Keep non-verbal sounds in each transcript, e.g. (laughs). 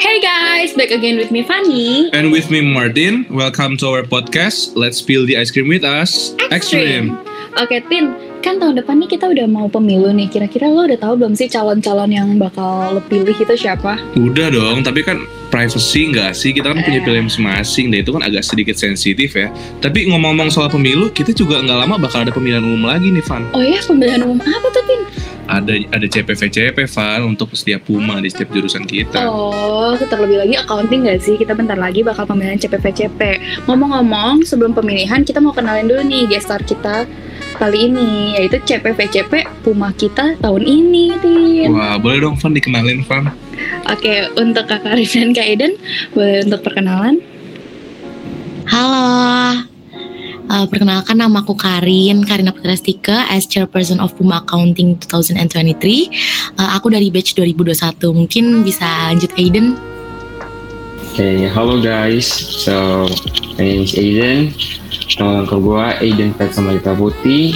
Hey guys, back again with me Fanny. And with me Martin, welcome to our podcast. Let's peel the ice cream with us. Extreme. Oke Tin, kan tahun depan nih kita udah mau pemilu nih. Kira-kira lo udah tahu belum sih calon-calon yang bakal lo pilih itu siapa? Udah dong, tapi kan privacy nggak sih? Kita kan punya Eh. pilihan masing-masing, dan itu kan agak sedikit sensitif ya. Tapi ngomong-ngomong soal pemilu, kita juga nggak lama bakal ada pemilihan umum lagi nih, Van. Oh ya, pemilihan umum apa tuh Tin? Ada ada CPV-CP, Van, untuk setiap Puma di setiap jurusan kita. Oh, terlebih lagi accounting gak sih? Kita bentar lagi bakal pemilihan CPVCP. Ngomong-ngomong, sebelum pemilihan kita mau kenalin dulu nih guest star kita kali ini, yaitu CPVCP Puma kita tahun ini, Tin. Wah, boleh dong, Van, dikenalin, Van. Oke, untuk Kak Karin dan Kak Eden, boleh untuk perkenalan? Halo, Uh, perkenalkan nama aku Karin, Karina Putrastika as Chairperson of Puma Accounting 2023. Uh, aku dari batch 2021. Mungkin bisa lanjut ke Aiden. Okay, hello guys. So, my name is Aiden. Nama lengkap gue Aiden Petsamalita Putih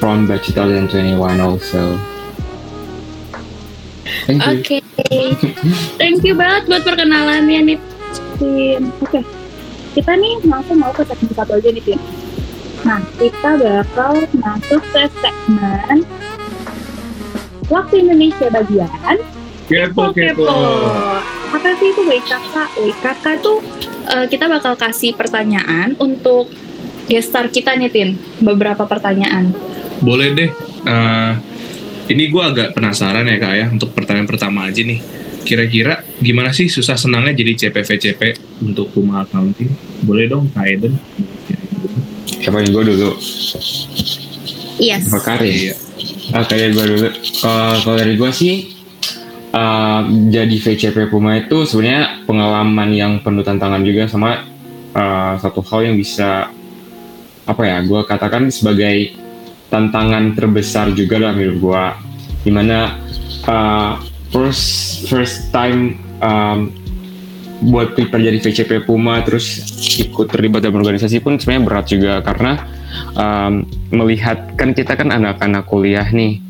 from batch 2021 also. Thank you. Oke, thank you banget buat perkenalannya nih. Oke, kita nih langsung mau ke segmen satu aja nih, Tin. Nah, kita bakal masuk ke segmen Waktu Indonesia bagian Kepo, Kepo. Apa sih itu WKK? WKK tuh eh, kita bakal kasih pertanyaan untuk gestar kita nih, Tin. Beberapa pertanyaan. Boleh deh. Eh, ini gue agak penasaran ya kak ya untuk pertanyaan pertama aja nih. Kira-kira gimana sih susah senangnya jadi CPVCP untuk Puma Accounting? Boleh dong kak Eden? Siapa yang gue dulu? Yes. Apa Karin? Iya. Ah, kayak gue dulu. Kalau kalau dari gue sih, uh, jadi VCP Puma itu sebenarnya pengalaman yang penuh tantangan juga sama uh, satu hal yang bisa apa ya? Gue katakan sebagai tantangan terbesar juga dalam hidup gue. Di mana uh, first first time um, buat prepare jadi VCP Puma terus ikut terlibat dalam organisasi pun sebenarnya berat juga karena um, melihat kan kita kan anak-anak kuliah nih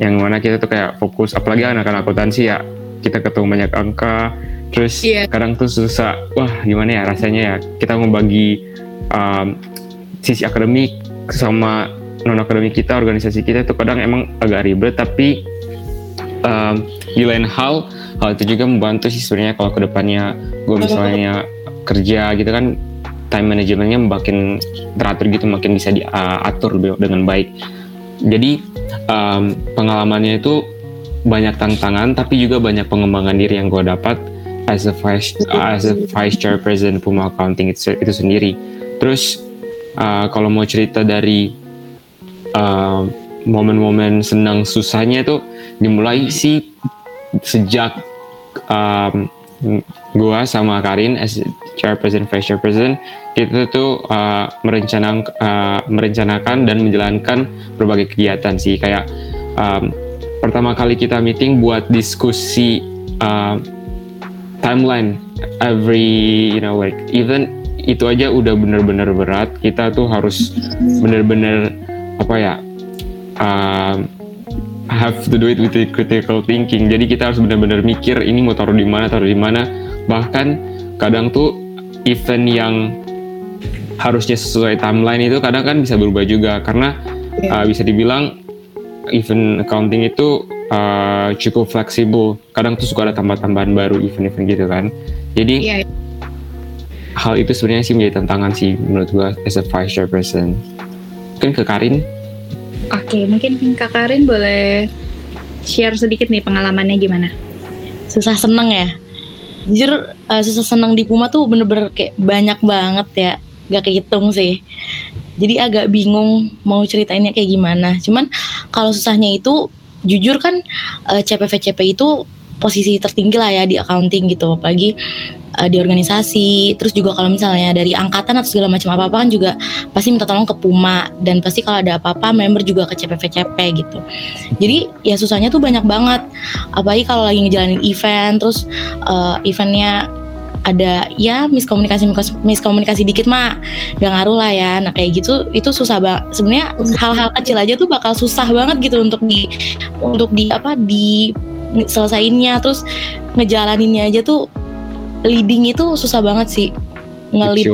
yang mana kita tuh kayak fokus apalagi anak-anak akuntansi ya kita ketemu banyak angka terus Iya. kadang tuh susah wah gimana ya rasanya ya kita membagi um, sisi akademik sama non akademik kita organisasi kita tuh kadang emang agak ribet tapi um, di lain hal hal itu juga membantu sih sebenarnya kalau ke depannya gue misalnya kerja gitu kan time manajemennya makin teratur gitu makin bisa diatur dengan baik. Jadi um, pengalamannya itu banyak tantangan tapi juga banyak pengembangan diri yang gue dapat as a vice as a vice chairperson Puma Accounting itu, itu sendiri. Terus uh, kalau mau cerita dari uh, momen-momen senang susahnya itu dimulai sih sejak um, gua sama Karin as chairperson vice chairperson kita tuh uh, merencanakan uh, merencanakan dan menjalankan berbagai kegiatan sih. Kayak um, pertama kali kita meeting buat diskusi uh, timeline every you know like even itu aja udah bener-bener berat. Kita tuh harus bener-bener apa ya um, have to do it with the critical thinking. Jadi kita harus benar-benar mikir ini mau taruh di mana, taruh di mana. Bahkan kadang tuh event yang harusnya sesuai timeline itu kadang kan bisa berubah juga karena uh, bisa dibilang event accounting itu uh, cukup fleksibel. Kadang tuh suka ada tambah-tambahan baru event-event gitu kan. Jadi Iya. hal itu sebenarnya sih menjadi tantangan sih menurut gua as a vice chairperson. Mungkin ke Karin Oke, mungkin Kak Karin boleh share sedikit nih pengalamannya gimana? Susah seneng ya. Jujur uh, susah seneng di Puma tuh bener-bener kayak banyak banget ya. Gak kehitung sih. Jadi agak bingung mau ceritainnya kayak gimana. Cuman kalau susahnya itu jujur kan uh, CPVCP itu posisi tertinggi lah ya di accounting gitu apalagi uh, di organisasi. Terus juga kalau misalnya dari angkatan atau segala macam apa-apa kan juga pasti minta tolong ke Puma. Dan pasti kalau ada apa-apa member juga ke CPVCP gitu. Jadi ya susahnya tuh banyak banget. Apalagi kalau lagi ngejalanin event terus uh, eventnya ada ya miskomunikasi miskomunikasi dikit mah gak ngaruh lah ya. Nah kayak gitu itu susah banget sebenarnya hal-hal kecil aja tuh bakal susah banget gitu untuk di untuk di apa di selesaiinnya. Terus ngejalaninnya aja tuh leading itu susah banget sih. Ngelit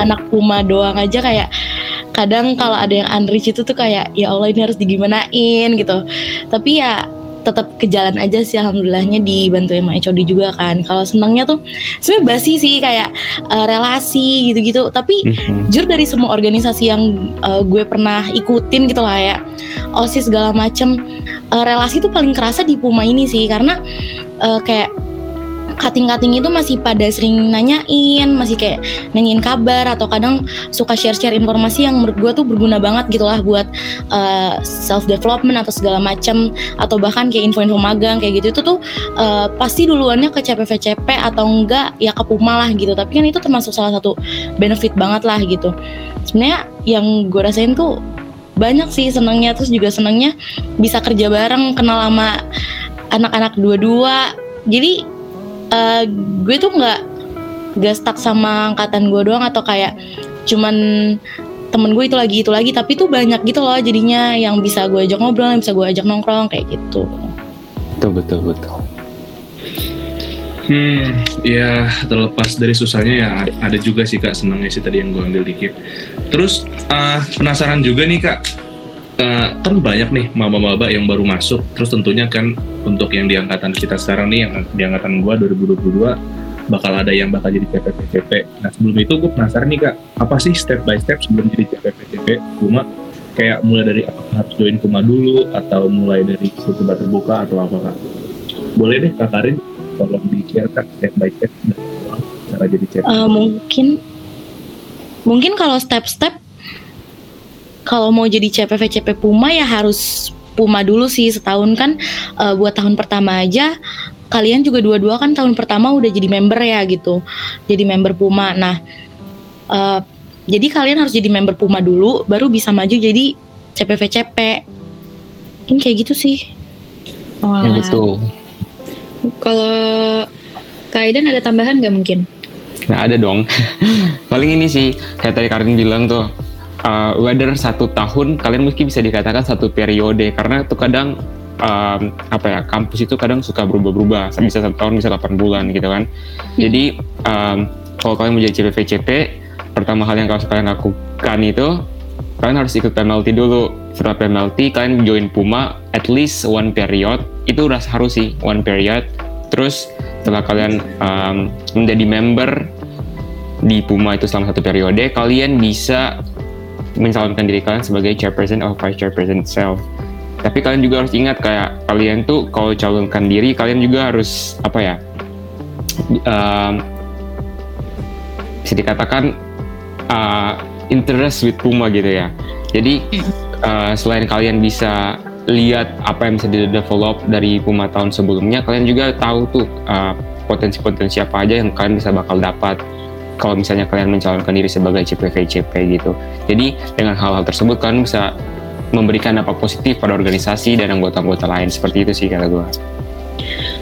anak Puma doang aja kayak kadang kalau ada yang unreach itu tuh kayak ya Allah ini harus digimanain gitu. Tapi ya tetap ke jalan aja sih alhamdulillahnya dibantuin sama HOD juga kan. Kalau senangnya tuh sebenarnya basi sih kayak eh, relasi gitu-gitu. Tapi Mhm. jujur dari semua organisasi yang eh, gue pernah ikutin gitu lah ya osis segala macem eh, relasi tuh paling kerasa di Puma ini sih. Karena eh, kayak cutting-cutting itu masih pada sering nanyain masih kayak nanyain kabar atau kadang suka share-share informasi yang menurut gue tuh berguna banget gitu lah buat self development atau segala macem atau bahkan kayak info-info magang kayak gitu. Itu tuh eh, pasti duluannya ke CPVCP atau enggak ya ke Puma lah gitu. Tapi kan itu termasuk salah satu benefit banget lah gitu. Sebenarnya yang gue rasain tuh banyak sih senangnya terus juga senangnya bisa kerja bareng kenal sama anak-anak dua-dua. Jadi eh, gue tuh nggak gak stuck sama angkatan gue doang atau kayak cuman temen gue itu lagi itu lagi. Tapi tuh banyak gitu loh jadinya yang bisa gue ajak ngobrol yang bisa gue ajak nongkrong kayak gitu. Betul betul betul. Hmm, ya terlepas dari susahnya ya ada juga sih kak senangnya sih tadi yang gue ambil dikit. Terus ah, penasaran juga nih kak, Eh, kan banyak nih maba-maba yang baru masuk. Terus tentunya kan untuk yang di angkatan kita sekarang nih, yang di angkatan gue 2022 bakal ada yang bakal jadi CPPCP. Nah sebelum itu gue penasaran nih kak, apa sih step by step sebelum jadi CPPCP Kuma? Kayak mulai dari apakah harus join Kuma dulu atau mulai dari coba terbuka atau apa kak? Boleh deh kak Karin tolong di-share kak step by step cara jadi CPP. Eh, mungkin mungkin kalau step-step kalau mau jadi CPV CP Puma ya harus Puma dulu sih setahun kan. Eh, buat tahun pertama aja. Kalian juga dua-dua kan tahun pertama udah jadi member ya gitu. Jadi member Puma. Nah eh, jadi kalian harus jadi member Puma dulu baru bisa maju jadi CPV CP Mungkin kayak gitu sih. Ya betul Kalau Kak Aidan ada tambahan nggak mungkin? Nah ada dong. (laughs) Paling ini sih kayak tadi Karin bilang tuh, uh, whether satu tahun kalian mungkin bisa dikatakan satu periode karena itu kadang um, apa ya kampus itu kadang suka berubah-berubah bisa satu tahun bisa 8 bulan gitu kan. Jadi um, kalau kalian mau jadi CPVCP, pertama hal yang harus kalian lakukan itu kalian harus ikut penalti dulu. Setelah penalti kalian join Puma at least one period itu udah harus sih one period. Terus setelah kalian um, menjadi member di Puma itu selama satu periode, kalian bisa mencalonkan diri kalian sebagai chairperson atau vice chairperson itself. Tapi kalian juga harus ingat kayak kalian tuh kalau calonkan diri, kalian juga harus apa ya? um, bisa dikatakan uh, interest with Puma gitu ya. Jadi uh, selain kalian bisa lihat apa yang bisa di-develop dari Puma tahun sebelumnya, kalian juga tahu tuh uh, potensi-potensi apa aja yang kalian bisa bakal dapat kalau misalnya kalian mencalonkan diri sebagai CPV-CP gitu. Jadi dengan hal-hal tersebut kalian bisa memberikan dampak positif pada organisasi dan anggota-anggota lain seperti itu sih kata gue.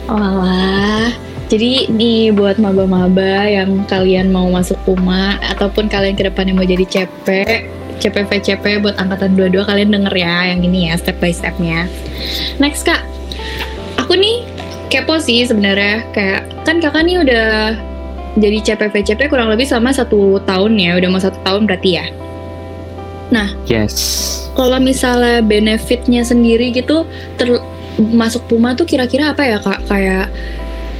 Walah. Jadi nih buat maba-maba yang kalian mau masuk Puma ataupun kalian ke depannya mau jadi CP, CPV-CP buat angkatan 22 kalian denger ya yang ini ya step by stepnya. Next kak, aku nih kepo sih sebenarnya kayak kan kakak nih udah jadi CPV-CP kurang lebih selama satu tahun ya, udah mau satu tahun berarti ya. Yes. Kalau misalnya benefitnya sendiri gitu ter masuk Puma tuh kira-kira apa ya kak? Kayak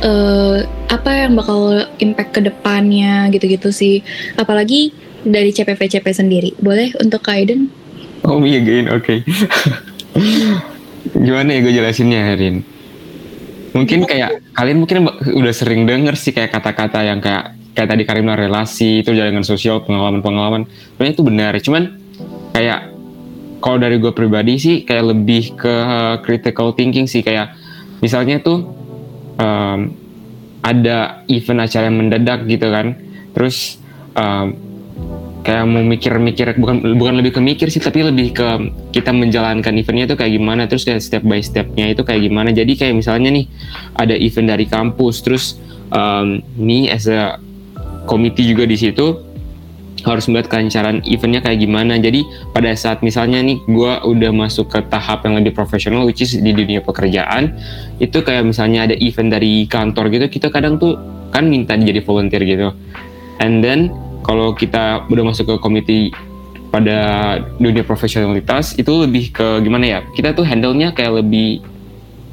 eh, apa yang bakal impact ke depannya gitu-gitu sih. Apalagi dari CPV-CP sendiri. Boleh untuk Kak Aiden? Oh me again, oke. (laughs) Gimana ya gue jelasinnya Herin? Mungkin kayak kalian mungkin udah sering denger sih kayak kata-kata yang kayak kayak tadi Karim bilang relasi itu jaringan sosial pengalaman-pengalaman. Sebenarnya itu benar, cuman kayak kalau dari gue pribadi sih kayak lebih ke critical thinking sih kayak misalnya tuh um, ada event acara yang mendadak gitu kan, terus um, kayak mau mikir-mikir bukan bukan lebih ke mikir sih tapi lebih ke kita menjalankan eventnya itu kayak gimana terus kayak step by stepnya itu kayak gimana jadi kayak misalnya nih ada event dari kampus terus um, me as a committee juga di situ harus melihat kelancaran eventnya kayak gimana. Jadi pada saat misalnya nih gue udah masuk ke tahap yang lebih profesional, which is di dunia pekerjaan, itu kayak misalnya ada event dari kantor gitu, kita kadang tuh kan minta jadi volunteer gitu. And then kalau kita udah masuk ke komite pada dunia profesionalitas itu lebih ke gimana ya? Kita tuh handle-nya kayak lebih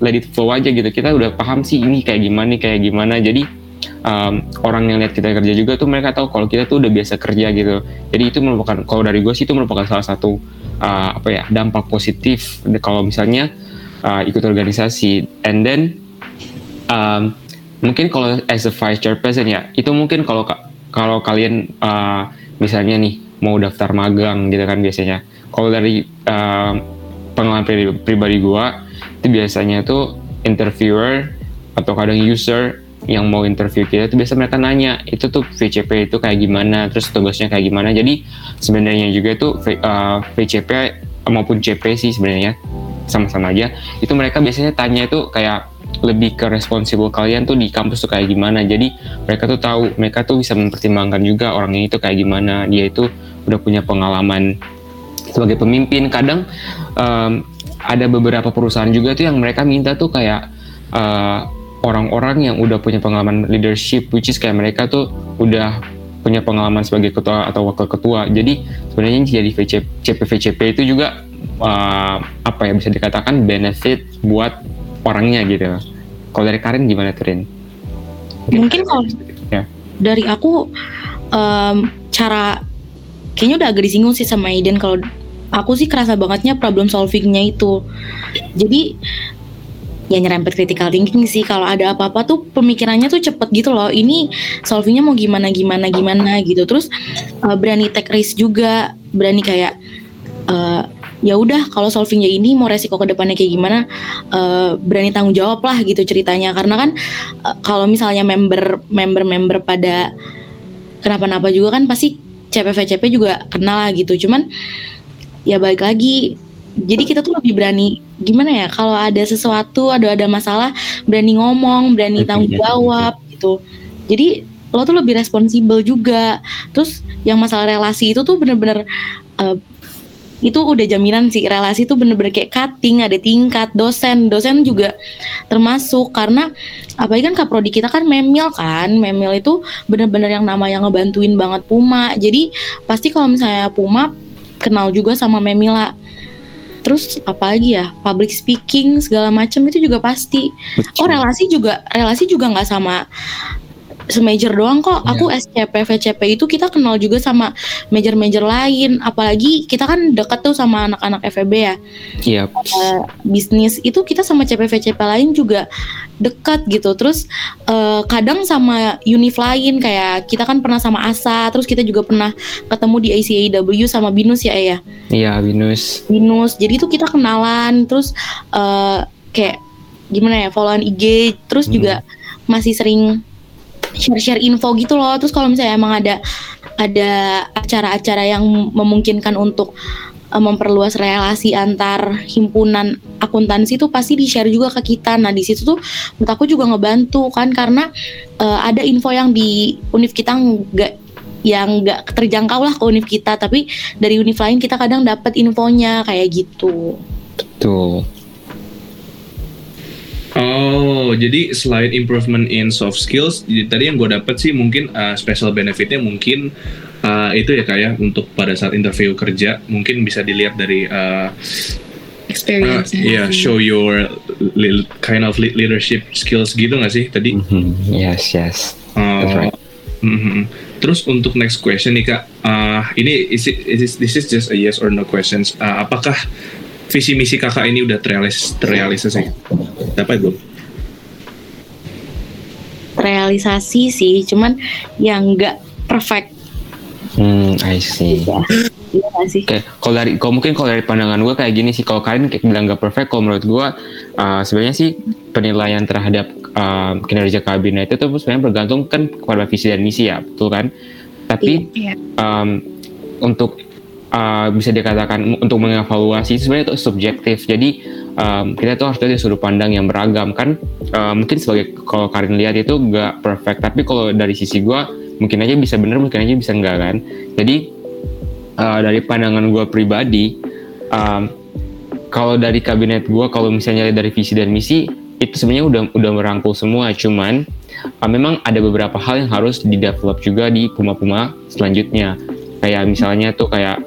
let it flow aja gitu. Kita udah paham sih ini kayak gimana, kayak gimana. Jadi um, orang yang lihat kita kerja juga tuh mereka tahu kalau kita tuh udah biasa kerja gitu. Jadi itu merupakan kalau dari gue sih itu merupakan salah satu uh, apa ya dampak positif kalau misalnya uh, ikut organisasi. And then um, mungkin kalau as a vice chairperson ya itu mungkin kalau kalau kalian uh, misalnya nih mau daftar magang gitu kan biasanya. Kalau dari uh, pengalaman pribadi, pribadi gue itu biasanya tuh interviewer atau kadang user yang mau interview kita itu biasa mereka nanya itu tuh VCP itu kayak gimana? Terus tugasnya kayak gimana? Jadi sebenarnya juga itu uh, VCP maupun CP sih sebenarnya sama-sama aja. Itu mereka biasanya tanya itu kayak lebih ke responsible kalian tuh di kampus tuh kayak gimana. Jadi mereka tuh tahu mereka tuh bisa mempertimbangkan juga orang ini tuh kayak gimana. Dia itu udah punya pengalaman sebagai pemimpin. Kadang um, ada beberapa perusahaan juga tuh yang mereka minta tuh kayak uh, orang-orang yang udah punya pengalaman leadership which is kayak mereka tuh udah punya pengalaman sebagai ketua atau wakil ketua. Jadi sebenarnya jadi VCP, CPVCP itu juga uh, apa ya bisa dikatakan benefit buat orangnya gitu. Kalau dari Karin gimana Turin? Mungkin kalau ya. dari aku um, cara kayaknya udah agak disinggung sih sama Aiden. Kalau aku sih kerasa bangetnya problem solvingnya itu. Jadi ya nyerempet critical thinking sih. Kalau ada apa-apa tuh pemikirannya tuh cepet gitu loh. Ini solvingnya mau gimana gimana gimana gitu. Terus uh, berani take risk juga. Berani kayak uh, ya udah kalau solvingnya ini mau resiko ke depannya kayak gimana uh, berani tanggung jawab lah gitu ceritanya. Karena kan uh, kalau misalnya member member member pada kenapa-napa juga kan pasti CPVCP juga kenal lah gitu. Cuman ya balik lagi jadi kita tuh lebih berani gimana ya kalau ada sesuatu ada ada masalah berani ngomong berani tanggung jawab gitu. Jadi lo tuh lebih responsibel juga. Terus yang masalah relasi itu tuh bener-bener uh, itu udah jaminan sih relasi itu bener-bener kayak cutting ada tingkat dosen. Dosen juga termasuk karena apalagi kan kaprodi kita kan memil kan. Memil itu bener-bener yang nama yang ngebantuin banget Puma. Jadi pasti kalau misalnya Puma kenal juga sama Memila. Terus apa lagi ya? Public speaking segala macam itu juga pasti. Oh relasi juga relasi juga nggak sama semajor doang kok. Yeah. Aku SCP, VCP itu kita kenal juga sama major-major lain. Apalagi kita kan deket tuh sama anak-anak FEB ya. Iya. Yep. Uh, bisnis itu kita sama CP, VCP lain juga dekat gitu. Terus uh, kadang sama univ lain kayak kita kan pernah sama ASA. Terus kita juga pernah ketemu di ICAW sama Binus ya ya. Iya Binus. Binus. Jadi itu kita kenalan. Terus uh, kayak gimana ya followan IG. Terus hmm. juga masih sering share-share info gitu loh. Terus kalau misalnya emang ada ada acara-acara yang memungkinkan untuk uh, memperluas relasi antar himpunan akuntansi itu pasti di-share juga ke kita. Nah, di situ tuh menurut aku juga ngebantu kan karena uh, ada info yang di univ kita nggak yang nggak terjangkau lah ke univ kita, tapi dari univ lain kita kadang dapat infonya kayak gitu. Tuh. Oh, jadi selain improvement in soft skills, jadi tadi yang gue dapet sih mungkin uh, special benefitnya mungkin uh, itu ya kayak ya, untuk pada saat interview kerja mungkin bisa dilihat dari uh, experience. Uh, yeah, show your kind of leadership skills gitu nggak sih tadi? Mm -hmm. Yes, yes. Uh, That's right. Mm -hmm. Terus untuk next question nih kak, uh, ini is it, is it, this is just a yes or no questions. Uh, apakah visi misi kakak ini udah terrealis terrealisasi? Dapat belum? Realisasi sih, cuman yang nggak perfect. Hmm, I see. Iya, iya sih. Oke, kalau dari, kalau mungkin kalau dari pandangan gue kayak gini sih, kalau kalian kayak bilang nggak perfect, kalau menurut gue uh, sebenarnya sih penilaian terhadap uh, kinerja kabinet itu tuh sebenarnya bergantung kan kepada visi dan misi ya, betul kan? Tapi iya. um, untuk uh, bisa dikatakan untuk mengevaluasi sebenarnya itu subjektif. Jadi um, kita tuh harus dari sudut pandang yang beragam kan. Uh, mungkin sebagai kalau Karin lihat itu gak perfect, tapi kalau dari sisi gue mungkin aja bisa bener mungkin aja bisa enggak kan jadi uh, dari pandangan gue pribadi um, kalau dari kabinet gue kalau misalnya dari visi dan misi itu sebenarnya udah udah merangkul semua cuman uh, memang ada beberapa hal yang harus di develop juga di puma-puma selanjutnya kayak misalnya tuh kayak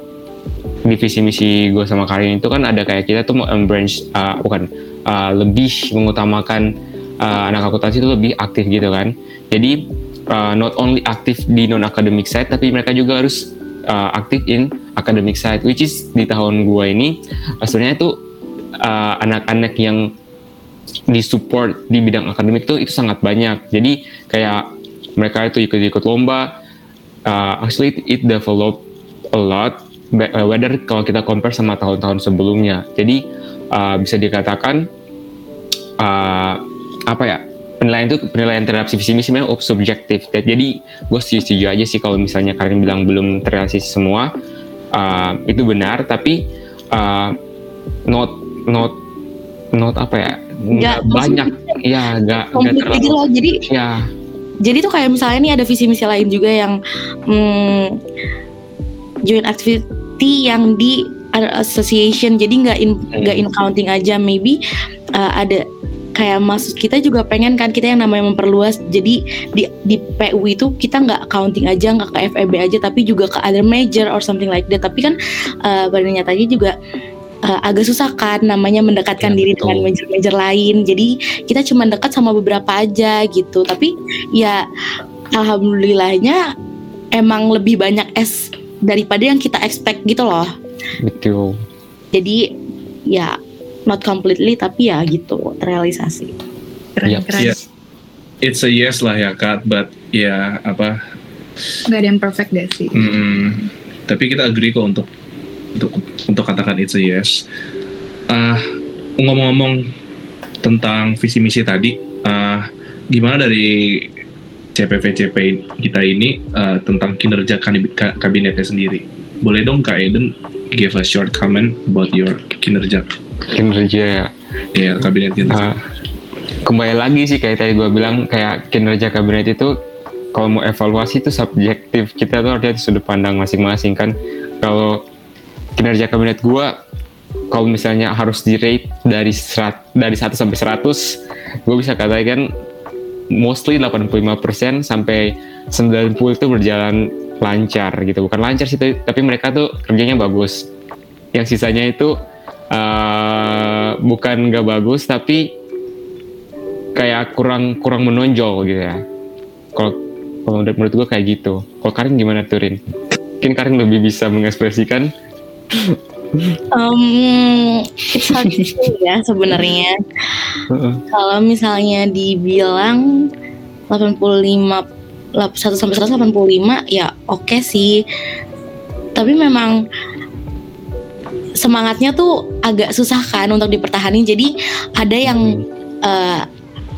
di visi misi gue sama Karin itu kan ada kayak kita tuh mau branch uh, bukan uh, lebih mengutamakan uh, anak akuntansi itu lebih aktif gitu kan. Jadi uh, not only aktif di non academic side tapi mereka juga harus uh, aktif in academic side which is di tahun gue ini uh, sebenarnya itu uh, anak-anak yang disupport di bidang akademik tuh itu sangat banyak. Jadi kayak mereka itu ikut-ikut lomba uh, actually it, it develop a lot uh, whether kalau kita compare sama tahun-tahun sebelumnya. Jadi uh, bisa dikatakan uh, apa ya penilaian itu penilaian terhadap visi misi memang subjektif. Jadi gue setuju, aja sih kalau misalnya kalian bilang belum terrealisasi semua. Uh, itu benar tapi uh, not not not apa ya nggak banyak. ya nggak nggak komplit gitu loh. Jadi ya jadi tuh kayak misalnya nih ada visi misi lain juga yang hmm, joint activity yang di association. Jadi nggak in nggak in counting aja. Maybe uh, ada kayak maksud kita juga pengen kan kita yang namanya memperluas. Jadi di di PU itu kita nggak counting aja nggak ke FEB aja tapi juga ke other major or something like that. Tapi kan uh, pada nyatanya juga uh, agak susah kan namanya mendekatkan Ya, diri betul. dengan major-major lain. Jadi kita cuma dekat sama beberapa aja gitu. Tapi ya alhamdulillahnya emang lebih banyak S daripada yang kita expect gitu loh betul jadi ya not completely tapi ya gitu terrealisasi Keren, Iya. keren. Iya. it's a yes lah ya Kak but ya apa Gak ada yang perfect deh sih. mm, tapi kita agree kok untuk untuk untuk katakan it's a yes ah ngomong-ngomong tentang visi misi tadi ah gimana dari CPV-CP kita ini ah, tentang kinerja kabinetnya sendiri. Boleh dong Kak Eden give a short comment about your kinerja? Kinerja ya? Ya kabinet kita Uh, kembali lagi sih kayak tadi gue bilang kayak kinerja kabinet itu kalau mau evaluasi itu subjektif. Kita tuh harus lihat sudut pandang masing-masing kan. Kalau kinerja kabinet gue kalau misalnya harus di rate dari serat, dari 1 sampai 100 gue bisa katakan mostly 85% sampai 90 itu berjalan lancar gitu. Bukan lancar sih tapi mereka tuh kerjanya bagus. Yang sisanya itu eh, bukan nggak bagus tapi kayak kurang kurang menonjol gitu ya. Kalau kalau menurut, menurut gue kayak gitu. Kalau Karin gimana Turin mungkin Karin lebih bisa mengekspresikan um, it's hard to say ya sebenarnya. Kalau misalnya dibilang 85 lap- 1 sampai 185 ya oke sih. Tapi memang semangatnya tuh agak susah kan untuk dipertahanin. Jadi ada yang eh,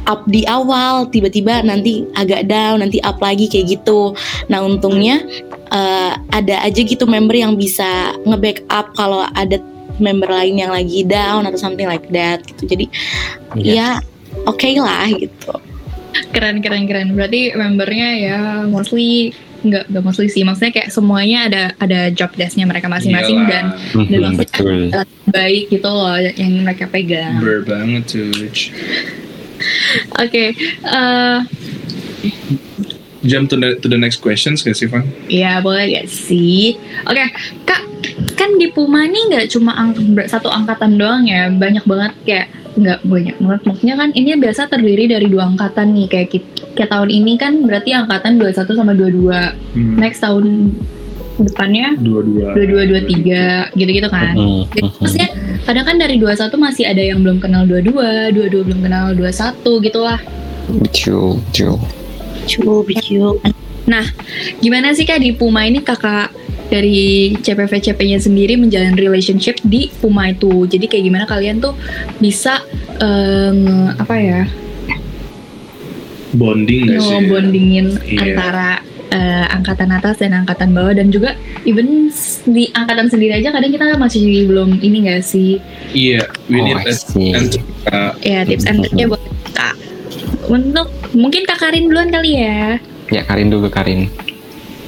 up di awal tiba-tiba nanti agak down nanti up lagi kayak gitu. Nah untungnya eh, ada aja gitu member yang bisa nge-backup kalau ada member lain yang lagi down atau something like that gitu jadi ya oke lah gitu Keren, keren, keren. Berarti membernya ya mostly nggak nggak mostly sih. Maksudnya kayak semuanya ada ada job desk-nya mereka masing-masing dan Mhm, Dan maksudnya- betul baik gitu loh yang mereka pegang. Ber banget tuh Oke, eh, jump to the, to the next questions gak sih Van? ya boleh gak sih? Oke, kak, kan di Puma nih nggak cuma ang- satu angkatan doang ya, banyak banget kayak nggak banyak banget. Maksudnya kan ini biasa terdiri dari dua angkatan nih, kayak kita, kayak tahun ini kan berarti angkatan 21 sama 22. Hmm, Next tahun depannya dua-dua 22 23 gitu-gitu kan. Mhm, Jadi, mhm. maksudnya kadang kan dari 21 masih ada yang belum kenal 22, 22 belum kenal 21 gitu lah. betul betul Cukup, cukup. Gimana sih Kak di Puma ini kakak dari CPV-CP-nya sendiri menjalin relationship di Puma itu. Jadi kayak gimana kalian tuh bisa nge- apa ya bonding gak sih? ngebondingin Iya. antara eh, angkatan atas dan angkatan bawah dan juga even di angkatan sendiri aja kadang kita masih belum ini gak sih Iya, we Oh, need I a- see. and uh, ya tips and triknya buat kak untuk mungkin kak Karin duluan kali ya. Ya Karin dulu Karin.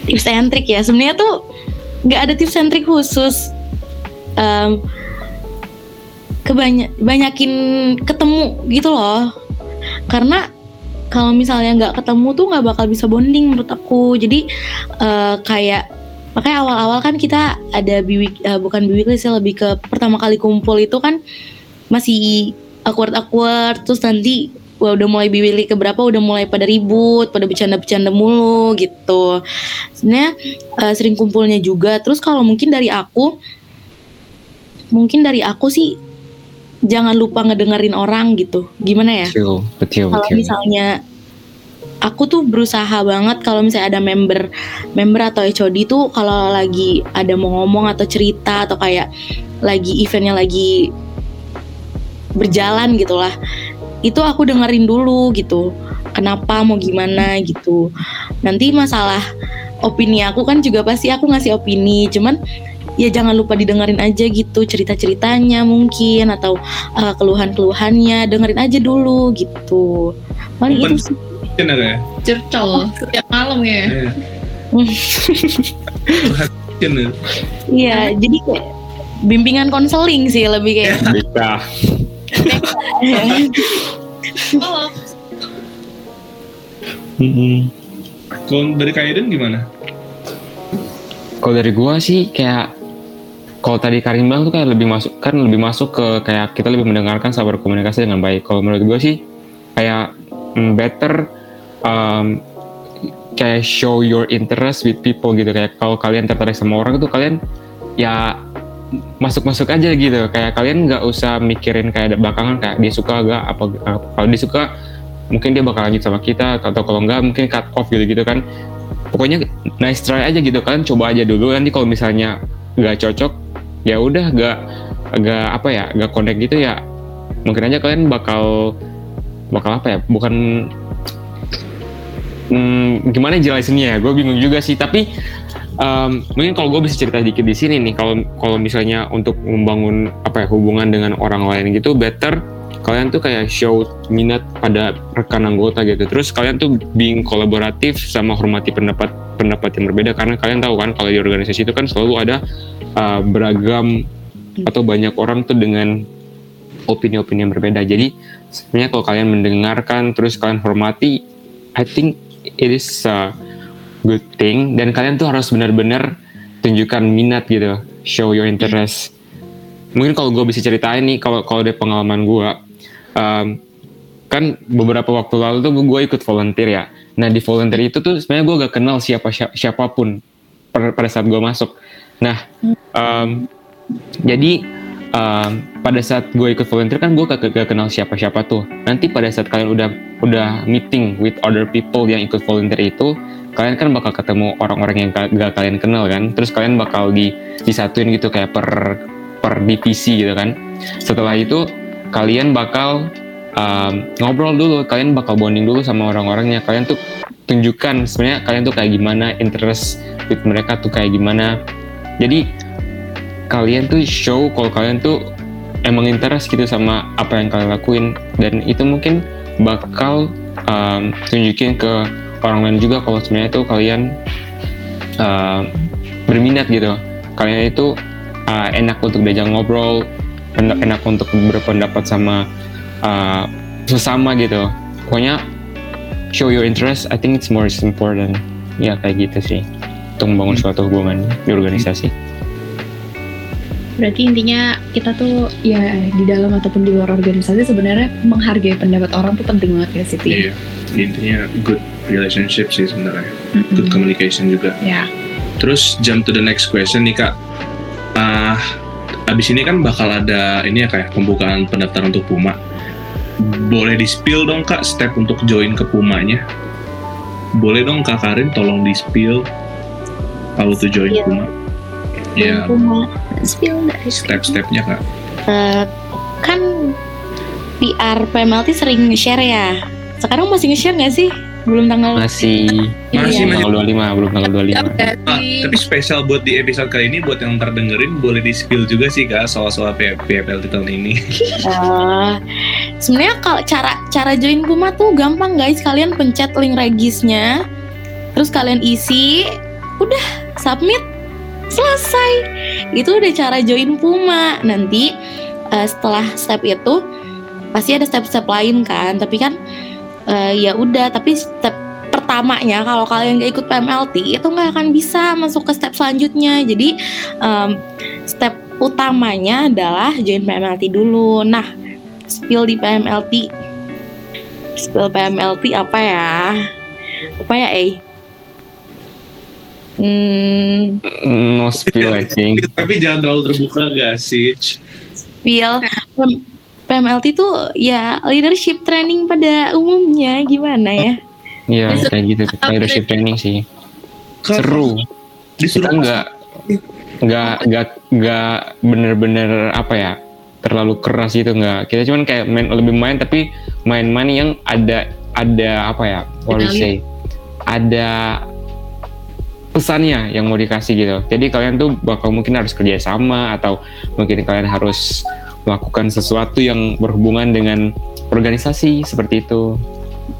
tips and trick ya. Sebenarnya tuh nggak ada tips and trick khusus. Em, kebanyak banyakin ketemu gitu loh. Karena kalau misalnya nggak ketemu tuh nggak bakal bisa bonding menurut aku. Jadi eh, kayak makanya awal-awal kan kita ada biwik eh, bukan biwik sih lebih ke pertama kali kumpul itu kan masih awkward awkward terus nanti wah udah mulai biwili keberapa udah mulai pada ribut pada bercanda-bercanda mulu gitu. Sebenarnya eh, sering kumpulnya juga. Terus kalau mungkin dari aku mungkin dari aku sih jangan lupa ngedengerin orang gitu. Gimana ya? Betul, betul, kalau misalnya aku tuh berusaha banget kalau misalnya ada member member atau HOD tuh kalau lagi ada mau ngomong atau cerita atau kayak lagi eventnya lagi berjalan gitulah itu aku dengerin dulu gitu kenapa mau gimana gitu nanti masalah opini aku kan juga pasti aku ngasih opini cuman ya jangan lupa didengerin aja gitu cerita-ceritanya mungkin atau uh, keluhan-keluhannya dengerin aja dulu gitu paling itu sih ya? Curcol setiap malam ya. Iya. (laughs) Ya. iya jadi kayak bimbingan konseling sih lebih kayak Bisa. Mm-mm. Kalau dari Kak Eden gimana? Kalau dari gua sih kayak kalau tadi Karin bilang tuh kayak lebih masuk kan lebih masuk ke kayak kita lebih mendengarkan sabar berkomunikasi dengan baik. Kalau menurut gua sih kayak mm, better um, kayak show your interest with people gitu kayak kalau kalian tertarik sama orang itu kalian ya masuk-masuk aja gitu. Kayak kalian nggak usah mikirin kayak ada belakangan kayak dia suka gak apa apa. kalau dia suka mungkin dia bakal lanjut sama kita atau kalau nggak mungkin cut off gitu gitu kan. Pokoknya nice try aja gitu. Kalian coba aja dulu. Nanti kalau misalnya nggak cocok ya udah nggak agak apa ya nggak connect gitu ya mungkin aja kalian bakal bakal apa ya bukan hmm, gimana jelasinnya ya? Gue bingung juga sih. Tapi um, mungkin kalau gue bisa cerita dikit di sini nih kalau kalau misalnya untuk membangun apa ya hubungan dengan orang lain gitu better kalian tuh kayak show minat pada rekan anggota gitu. Terus kalian tuh being kolaboratif sama hormati pendapat pendapat yang berbeda. Karena kalian tahu kan kalau di organisasi itu kan selalu ada uh, beragam atau banyak orang tuh dengan opini-opini yang berbeda. Jadi sebenarnya kalau kalian mendengarkan terus kalian hormati I think it is a good thing. Dan kalian tuh harus benar-benar tunjukkan minat gitu. Show your interest. Mungkin kalau gue bisa ceritain nih kalau kalau dari pengalaman gue um, kan beberapa waktu lalu tuh gue ikut volunteer ya. Nah di volunteer itu tuh sebenarnya gue gak kenal siapa siapa- siapa pun pada saat gue masuk. Nah um, jadi um, pada saat gue ikut volunteer kan gue gak, gak kenal siapa-siapa tuh. Nanti pada saat kalian udah udah meeting with other people yang ikut volunteer itu kalian kan bakal ketemu orang-orang yang gak kalian kenal kan? Terus kalian bakal di disatuin gitu kayak per per divisi gitu kan? Setelah itu kalian bakal um, ngobrol dulu. Kalian bakal bonding dulu sama orang-orangnya. Kalian tuh tunjukkan sebenarnya kalian tuh kayak gimana interest with mereka tuh kayak gimana. Jadi kalian tuh show kalau kalian tuh emang interest gitu sama apa yang kalian lakuin. Dan itu mungkin bakal um, tunjukin ke orang lain juga kalau sebenarnya tuh kalian uh, berminat gitu. Kalian itu uh, enak untuk diajak ngobrol en- enak untuk berpendapat sama uh, sesama gitu. Pokoknya show your interest I think it's more important. Ya kayak gitu sih. Untuk membangun suatu hubungan di organisasi. Berarti intinya kita tuh ya di dalam ataupun di luar organisasi sebenarnya menghargai pendapat orang tuh penting banget ya Siti. Iya. Intinya good relationship sih sebenarnya. Mm-mm. Good communication juga. Ya. Terus jump to the next question nih kak. Ah, abis ini kan bakal ada ini ya kayak pembukaan pendaftaran untuk Puma. Boleh di spill dong kak step untuk join ke Pumanya. Boleh dong kak Karin tolong di spill kalau tuh join Spill. Puma. Ya, Puma. Spill step-stepnya kak. Eh, kan PR PMLT sering nge-share ya sekarang masih nge-share nggak sih belum tanggal masih Masih, Iya. masih. tanggal 25 belum tanggal 25 Ah, tapi spesial buat di episode kali ini buat yang ntar dengerin boleh di spill juga sih kak soal-soal P- PFLT tahun ini. (laughs) Eh, sebenarnya kalau cara cara join Puma tuh gampang guys kalian pencet link regisnya terus kalian isi udah submit selesai itu udah cara join Puma nanti eh, setelah step itu pasti ada step-step lain kan tapi kan eh, ya udah tapi step pertamanya kalau kalian nggak ikut PMLT itu nggak akan bisa masuk ke step selanjutnya. Jadi em, step utamanya adalah join PMLT dulu. Nah spill di PMLT spill PMLT apa ya? Apa ya eh? Hmm, No spill I think. Tapi jangan terlalu terbuka gak sih? spill PMLT tuh ya leadership training pada umumnya gimana ya Iya kayak gitu leadership training sih. Seru. Kita nggak nggak nggak nggak bener-bener apa ya terlalu keras gitu nggak. Kita cuman kayak main lebih main tapi main-main yang ada ada apa ya? What we Finale. say? Ada pesannya yang mau dikasih gitu. Jadi kalian tuh bakal mungkin harus kerja sama atau mungkin kalian harus melakukan sesuatu yang berhubungan dengan organisasi seperti itu.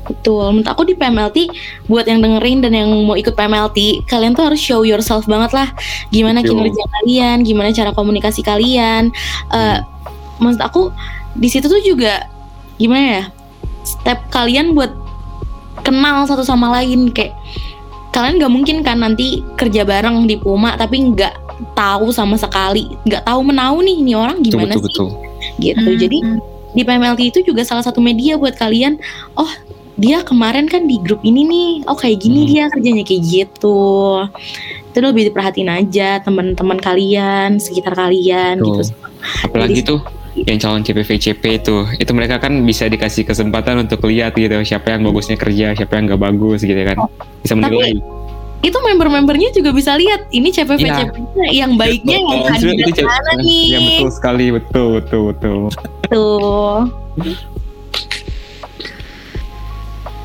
Betul, menurut aku di PMLT buat yang dengerin dan yang mau ikut PMLT, kalian tuh harus show yourself banget lah. Gimana Betul. kinerja kalian, gimana cara komunikasi kalian. Eh, maksud aku di situ tuh juga gimana ya? Step kalian buat kenal satu sama lain kayak kalian nggak mungkin kan nanti kerja bareng di Puma tapi nggak tahu sama sekali, nggak tahu menau nih ini orang Betul gimana betul sih betul. gitu. Hmm. Jadi di PMLT itu juga salah satu media buat kalian oh dia kemarin kan di grup ini nih oh kayak gini Hmm. dia kerjanya kayak gitu itu lebih diperhatiin aja teman-teman kalian sekitar kalian Tuh. gitu Apalagi tuh yang calon CPV CP itu, itu mereka kan bisa dikasih kesempatan untuk lihat gitu siapa yang bagusnya kerja, siapa yang nggak bagus gitu kan. Bisa menilai. Itu member-membernya juga bisa lihat ini CPV Iya. CP yang baiknya yang Oh, hadir Justru itu mana nih Ya betul sekali, betul betul betul. tuh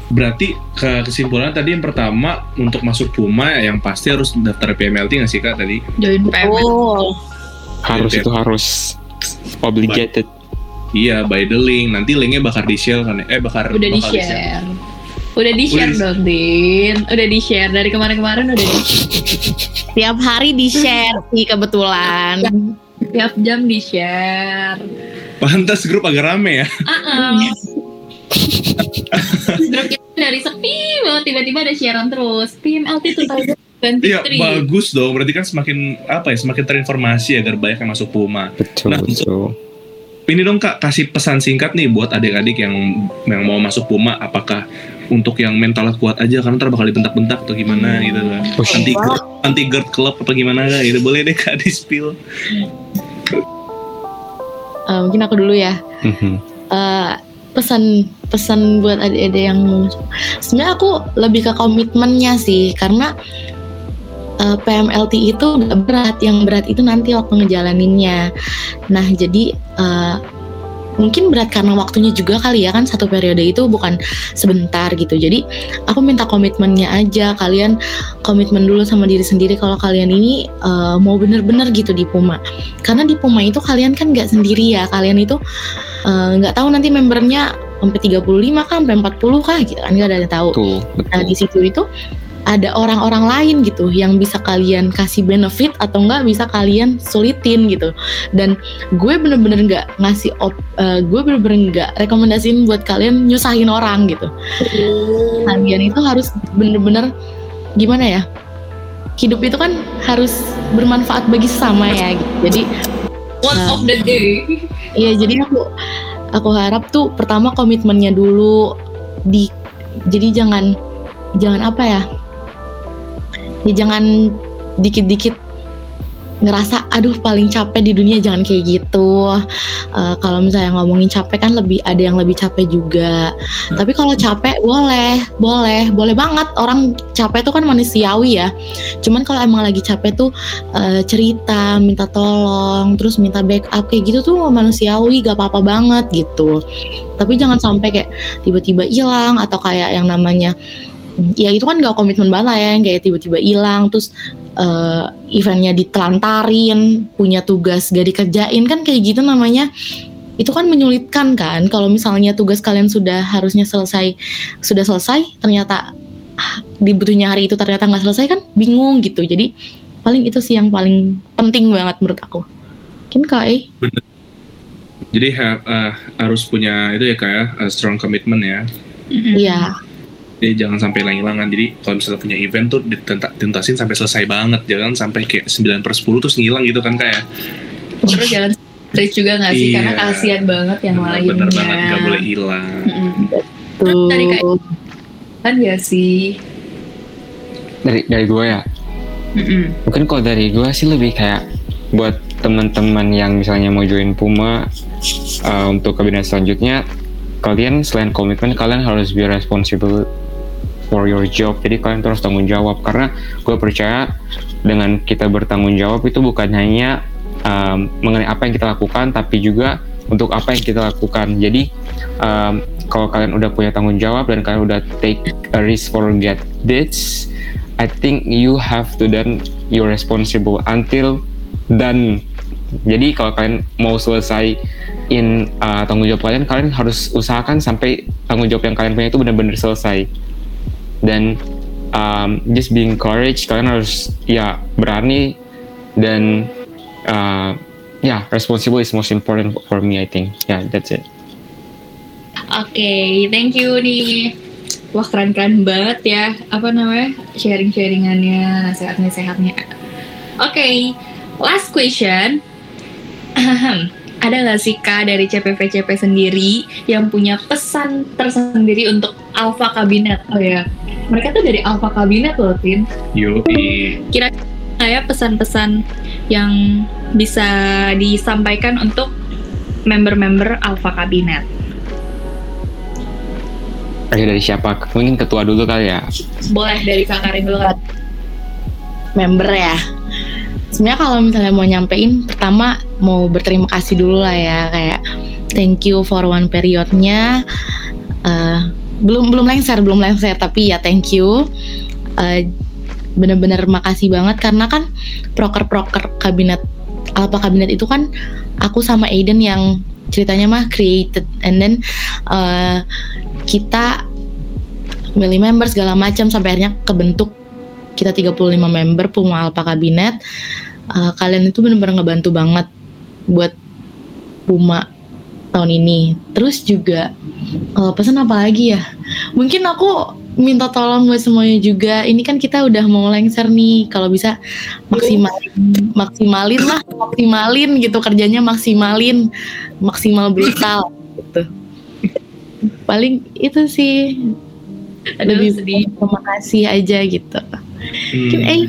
Berarti ke kesimpulan tadi yang pertama untuk masuk Puma yang pasti harus daftar PMLT nggak sih kak tadi? join PMLT. oh Harus Iya. itu harus obligated. Iya by the link. Nanti linknya bakar di share kan? ya? Eh bakar udah di bakal share udah di share Udah di- dong Din udah di share dari kemarin-kemarin udah di tiap hari di share sih kebetulan tiap jam di share Pantas grup agak rame ya. ah grup kita dari sepi banget tiba-tiba ada siaran terus PMLT Iya 2023 bagus dong. Berarti kan semakin apa ya? Semakin terinformasi agar banyak yang masuk Puma. Betul Nah, betul. Ini dong kak kasih pesan singkat nih buat adik-adik yang yang mau masuk Puma. Apakah untuk yang mentalnya kuat aja karena ntar bakal dibentak-bentak atau gimana gitu kan? Anti anti guard club apa gimana kak? Gitu boleh deh kak di spill. Eh, mungkin aku dulu ya eh, pesan pesan buat adik-adik yang mau masuk. sebenarnya aku lebih ke komitmennya sih karena eh, PMLT itu gak berat. Yang berat itu nanti waktu ngejalaninnya. Nah jadi eh, mungkin berat karena waktunya juga kali ya kan satu periode itu bukan sebentar gitu. Jadi aku minta komitmennya aja. Kalian komitmen dulu sama diri sendiri kalau kalian ini eh, mau bener-bener gitu di Puma. Karena di Puma itu kalian kan nggak sendiri ya. Kalian itu nggak tahu nanti membernya sampai 35 kah sampai 40 kah gitu kan nggak ada yang tahu. Betul Nah betul. di situ itu ada orang-orang lain gitu yang bisa kalian kasih benefit atau enggak bisa kalian sulitin gitu. Dan gue bener-bener nggak ngasih op, eh, gue bener-bener nggak rekomendasiin buat kalian nyusahin orang gitu. Kalian itu harus bener-bener gimana ya? Hidup itu kan harus bermanfaat bagi sesama ya gitu. Jadi one Nah. of the day Iya jadi aku aku harap tuh pertama komitmennya dulu di jadi jangan jangan apa ya ya jangan dikit-dikit ngerasa aduh paling capek di dunia. Jangan kayak gitu. Eh, kalau misalnya ngomongin capek kan lebih ada yang lebih capek juga. Tapi kalau capek boleh boleh boleh banget. Orang capek tuh kan manusiawi ya. Cuman kalau emang lagi capek tuh eh, cerita minta tolong terus minta backup kayak gitu tuh manusiawi gak apa-apa banget gitu. Tapi jangan sampai kayak tiba-tiba hilang atau kayak yang namanya ya itu kan gak komitmen banget lah ya yang kayak tiba-tiba hilang terus eh, eventnya ditelantarin punya tugas gak dikerjain kan kayak gitu namanya. Itu kan menyulitkan kan kalau misalnya tugas kalian sudah harusnya selesai sudah selesai ternyata ah, dibutuhnya hari itu ternyata nggak selesai kan bingung gitu. Jadi paling itu sih yang paling penting banget menurut aku. Mungkin kai Jadi ha- uh, harus punya itu ya kayak uh, strong commitment ya. Iya Jadi jangan sampai hilang-hilangan. Jadi kalau misalnya punya event tuh ditenta- tuntasin sampai selesai banget. Jangan sampai kayak 9 per 10 terus ngilang gitu kan kayak. Terus jangan straight juga nggak sih? Iya. Karena kasihan banget yang lainnya. Bener banget gak boleh hilang. Mm-mm. tuh Dari Kak- Kan ya sih. dari dari gue ya Mm-mm. mungkin kalau dari gue sih lebih kayak buat teman-teman yang misalnya mau join Puma uh, untuk kabinet selanjutnya kalian selain komitmen kalian harus be responsible for your job jadi kalian terus tanggung jawab karena gue percaya dengan kita bertanggung jawab itu bukan hanya um, mengenai apa yang kita lakukan tapi juga untuk apa yang kita lakukan jadi um, kalau kalian udah punya tanggung jawab dan kalian udah take a risk for get this I think you have to then you're responsible until done. Jadi kalau kalian mau selesai in uh, tanggung jawab kalian, kalian harus usahakan sampai tanggung jawab yang kalian punya itu benar-benar selesai. Dan um, just being courage, kalian harus ya berani dan uh, ya responsible is most important for me I think. Yeah, that's it. Oke, thank you nih. Wah keren-keren banget ya. Apa namanya? Sharing-sharingannya, nasihat-nasihatnya. Oke, last question. Ada nggak sih Kak dari CPVCP sendiri yang punya pesan tersendiri untuk Alpha Kabinet? Oh ya, mereka tuh dari Alpha Kabinet loh, Tin. Yoi. Saya pesan-pesan yang bisa disampaikan untuk member-member Alpha Kabinet. Oke dari siapa? Mungkin ketua dulu kali ya. Boleh dari Kak Karin dulu kan? member ya sebenarnya kalau misalnya mau nyampein pertama mau berterima kasih dulu lah ya kayak thank you for one periodnya Eh, belum belum lengser belum lengser. Tapi ya thank you. Eh, bener-bener makasih banget karena kan proker-proker kabinet Alpha kabinet itu kan aku sama Aiden yang ceritanya mah created. And then eh, kita milih member segala macam sampai akhirnya kebentuk kita 35 member Puma Alpha Kabinet. Eh, kalian itu benar-benar ngebantu banget buat Puma tahun ini. Terus juga kalau pesan apa lagi ya? Mungkin aku minta tolong buat semuanya juga. Ini kan kita udah mau lengser nih. Kalau bisa maksimalin maksimalin lah maksimalin gitu kerjanya maksimalin maksimal brutal gitu. Paling itu sih. Aduh, lebih sedih. terima kasih aja gitu. Mungkin, Hmm. eh,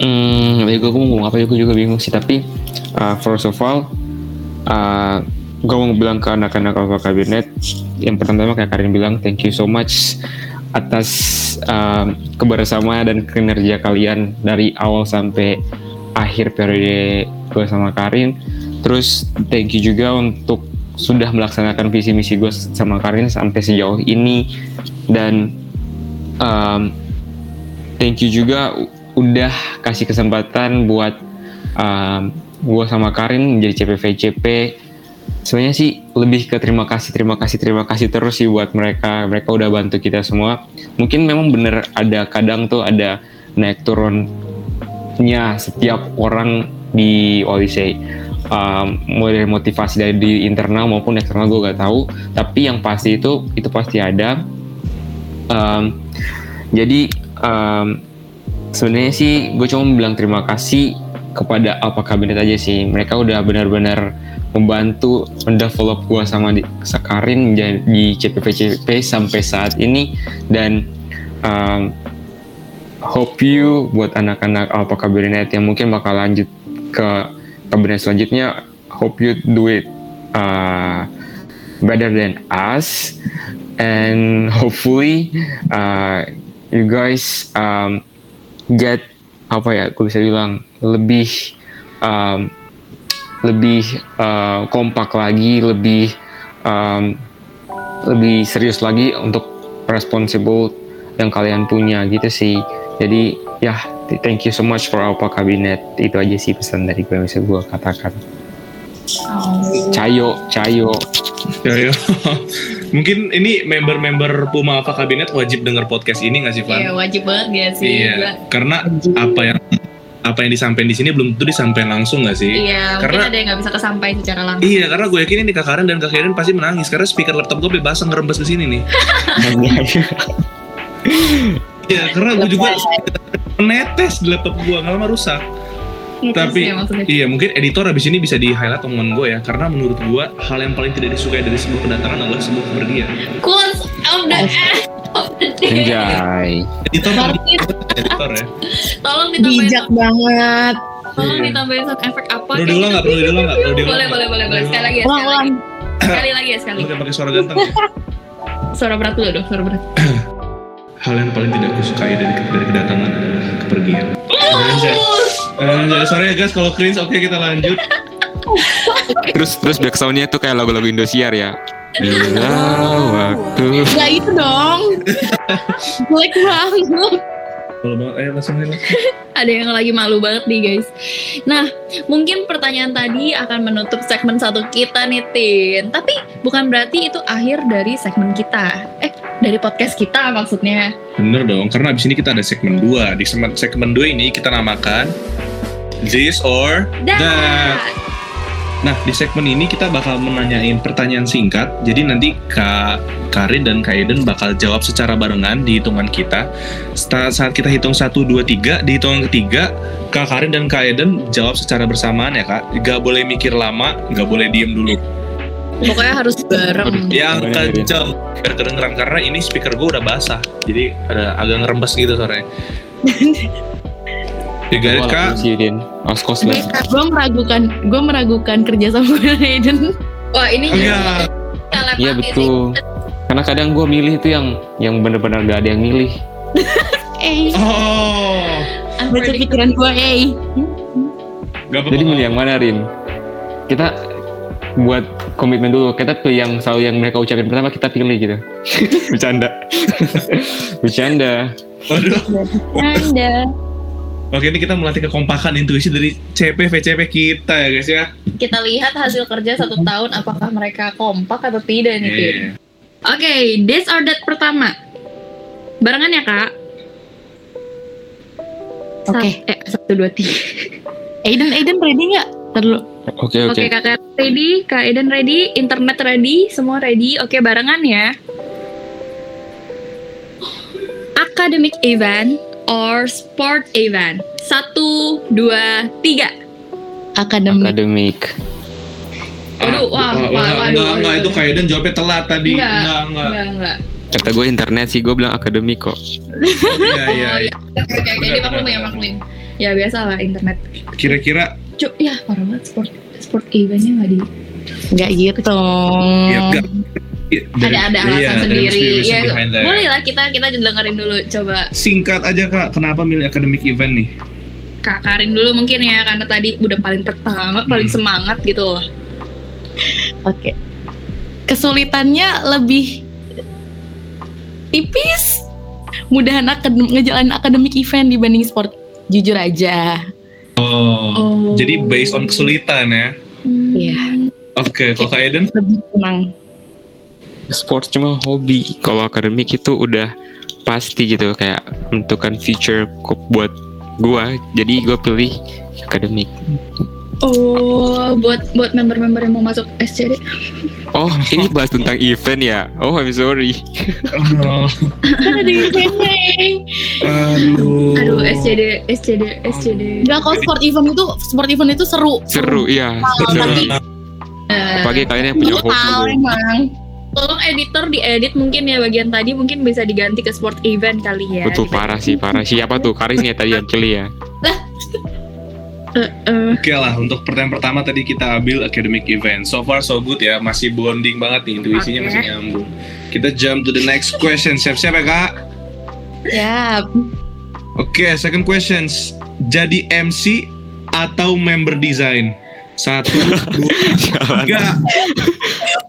Hmm, dari gue mau ngomong apa ya? Gue juga bingung sih tapi uh, first of all uh, gue mau bilang ke anak-anak Alpha Kabinet yang pertama kayak Karin bilang thank you so much atas um, kebersamaan dan kinerja kalian dari awal sampai akhir periode gue sama Karin. Terus thank you juga untuk sudah melaksanakan visi misi gue sama Karin sampai sejauh ini. Dan um, thank you juga udah kasih kesempatan buat um, gue sama Karin menjadi CPVCP sebenarnya sih lebih ke terima kasih terima kasih terima kasih terus sih buat mereka. Mereka udah bantu kita semua. Mungkin memang bener ada kadang tuh ada naik turunnya setiap orang di Odyssey um, mulai motivasi dari di internal maupun eksternal gue gak tahu. Tapi yang pasti itu itu pasti ada. Um, jadi um, sebenarnya sih gue cuma bilang terima kasih kepada Alpha Kabinet aja sih. Mereka udah benar-benar membantu mendevelop gue sama di Sakarin jadi di CPPCP sampai saat ini. Dan um, hope you buat anak-anak Alpha Kabinet yang mungkin bakal lanjut ke kabinet selanjutnya hope you do it uh, better than us. And hopefully uh, you guys um, get apa ya gue bisa bilang lebih um, lebih uh, kompak lagi lebih um, lebih serius lagi untuk responsible yang kalian punya gitu sih jadi ya thank you so much for Alpha Kabinet itu aja sih pesan dari gue yang bisa gue katakan Oh. cayo cayo Ya, (laughs) ya. Mungkin ini member-member Puma Alpha Kabinet wajib denger podcast ini nggak sih, Van? Iya wajib banget gak sih? Iya, Gua- karena apa yang apa yang disampaikan di sini belum tentu disampaikan langsung nggak sih? Iya, Karena- ada yang nggak bisa kesampaian secara langsung. Iya, karena gue yakin ini Kak Karen dan Kak Karen pasti menangis karena speaker laptop gue bebas ngerembes ke sini nih. (laughs) Iya, karena gue juga menetes di laptop gue nggak lama rusak. Itu Tapi sih maksudnya. iya mungkin editor abis ini bisa di highlight omongan gue ya karena menurut gue hal yang paling tidak disukai dari sebuah kedatangan adalah sebuah kepergian. Quotes of the. Anjay. Editor editor ya. tolong ditambahin Bijak banget. tolong Iya. ditambahin sound efek apa Perlu diulang gitu. nggak? Perlu diulang nggak? Perlu diulang Boleh, boleh, boleh, boleh. Sekali lagi ya, sekali lagi. Sekali lagi ya, sekali. Lu kayak pakai suara ganteng ya? (laughs) Suara berat dulu dong, suara berat. (clears throat) Hal yang paling tidak kusukai dari, dari kedatangan adalah kepergian. Anjay. Anjay, sorry ya guys kalau cringe, oke kita lanjut. Terus terus back soundnya tuh kayak lagu-lagu Indosiar ya. Bila waktu Gak itu dong. Jelek banget. Kalau banget, ayo langsung aja. Ada yang lagi malu banget nih guys. Nah, mungkin pertanyaan tadi akan menutup segmen satu kita nih Tin. Tapi bukan berarti itu akhir dari segmen kita. Eh, dari podcast kita maksudnya. Bener dong, karena abis ini kita ada segmen 2. Di segmen, segmen 2 ini kita namakan This or Dah. That. Nah, di segmen ini kita bakal menanyain pertanyaan singkat. Jadi nanti Kak Karin dan Kak Eden bakal jawab secara barengan di hitungan kita. Sta- Saat kita hitung 1, 2, 3, di hitungan ketiga, Kak Karin dan Kak Eden jawab secara bersamaan ya Kak. Gak boleh mikir lama, gak boleh diem dulu. Pokoknya harus bareng. Yang kenceng, biar kedengeran. Karena ini speaker gue udah basah. Jadi ada agak ngerembes gitu suaranya. (laughs) Ya guys, Kak. Sidin. Oskos lah. Gue meragukan, gue meragukan kerja sama (laughs) Aiden. Wah, ini Enggak. telepati Iya sih. betul. Karena kadang gue milih tuh yang yang benar-benar gak ada yang milih. (laughs) Eh, Oh, baca pikiran gue, eh. gak apa-apa. Jadi milih yang mana Rin? Kita buat komitmen dulu. Kita pilih yang selalu yang mereka ucapin pertama kita pilih gitu. Bercanda. (laughs) Bercanda. Waduh. Oke, ini kita melatih kekompakan intuisi dari CP VCP kita ya guys ya. Kita lihat hasil kerja satu tahun apakah mereka kompak atau tidak nih. Iya. Oke, this or that pertama. Barengan ya kak? Oke. Sat- eh, satu dua tiga. (laughs) Aiden, Aiden ready nggak? Terlalu. Oke Oke oke. kakak ready, kak Eden ready, internet ready, semua ready. Oke barengan ya. Academic event or sport event? Satu, dua, tiga. Akademik. Akademik. Waduh, wah, Oh, wah, enggak, waduh, enggak, enggak, itu. Kaiden jawabnya telat tadi. Enggak. Enggak, enggak. Enggak, enggak. Kata gue internet sih, gue bilang akademik kok. Iya, iya. Oh iya, oke, oke, oke, dimaklumin ya, maklumin. Ya biasa lah internet. Kira-kira Cuk, ya parah banget sport sport eventnya nggak di. Nggak gitu. ya enggak. Iya, dari- Ada ada iya, alasan dari sendiri. Ya, boleh lah kita kita dengerin dulu coba Singkat aja Kak, kenapa milih academic event nih? Kak Karin dulu mungkin ya karena tadi udah paling pertama, paling Hmm. semangat gitu loh. Oke. Kesulitannya lebih tipis. Mudahan akadem ngejalanin akademik event dibanding sport. Jujur aja. Oh. Jadi based on kesulitan ya. Iya. Oke, kalau Kak Eden? Lebih tenang. Sport cuma hobi. Kalau akademik itu udah pasti gitu kayak menentukan future kok buat gua. Jadi gue pilih akademik. Oh, buat buat member-member yang mau masuk SCD. Oh, (laughs) ini bahas tentang event ya? Oh, I'm sorry. Oh, (laughs) ada eventnya. aduh. Aduh, SCD, SCD, SCD. Enggak kalau sport event itu sport event itu seru. Seru, iya. Seru. Eh, Apalagi kalian yang punya gue tahu hobi. emang. Tolong editor diedit mungkin ya bagian tadi mungkin bisa diganti ke sport event kali ya. Betul, parah sih, parah. Siapa tuh? Karin ya tadi yang pilih ya? Eh, eh. Oke lah, untuk pertanyaan pertama tadi kita ambil academic event. So far so good ya, masih bonding banget nih, intuisinya Oke. masih nyambung. Kita jump to the next question. Siap-siap ya kak? Ya, Oke, second questions. Jadi MC atau member design? Satu, (laughs) dua, tiga.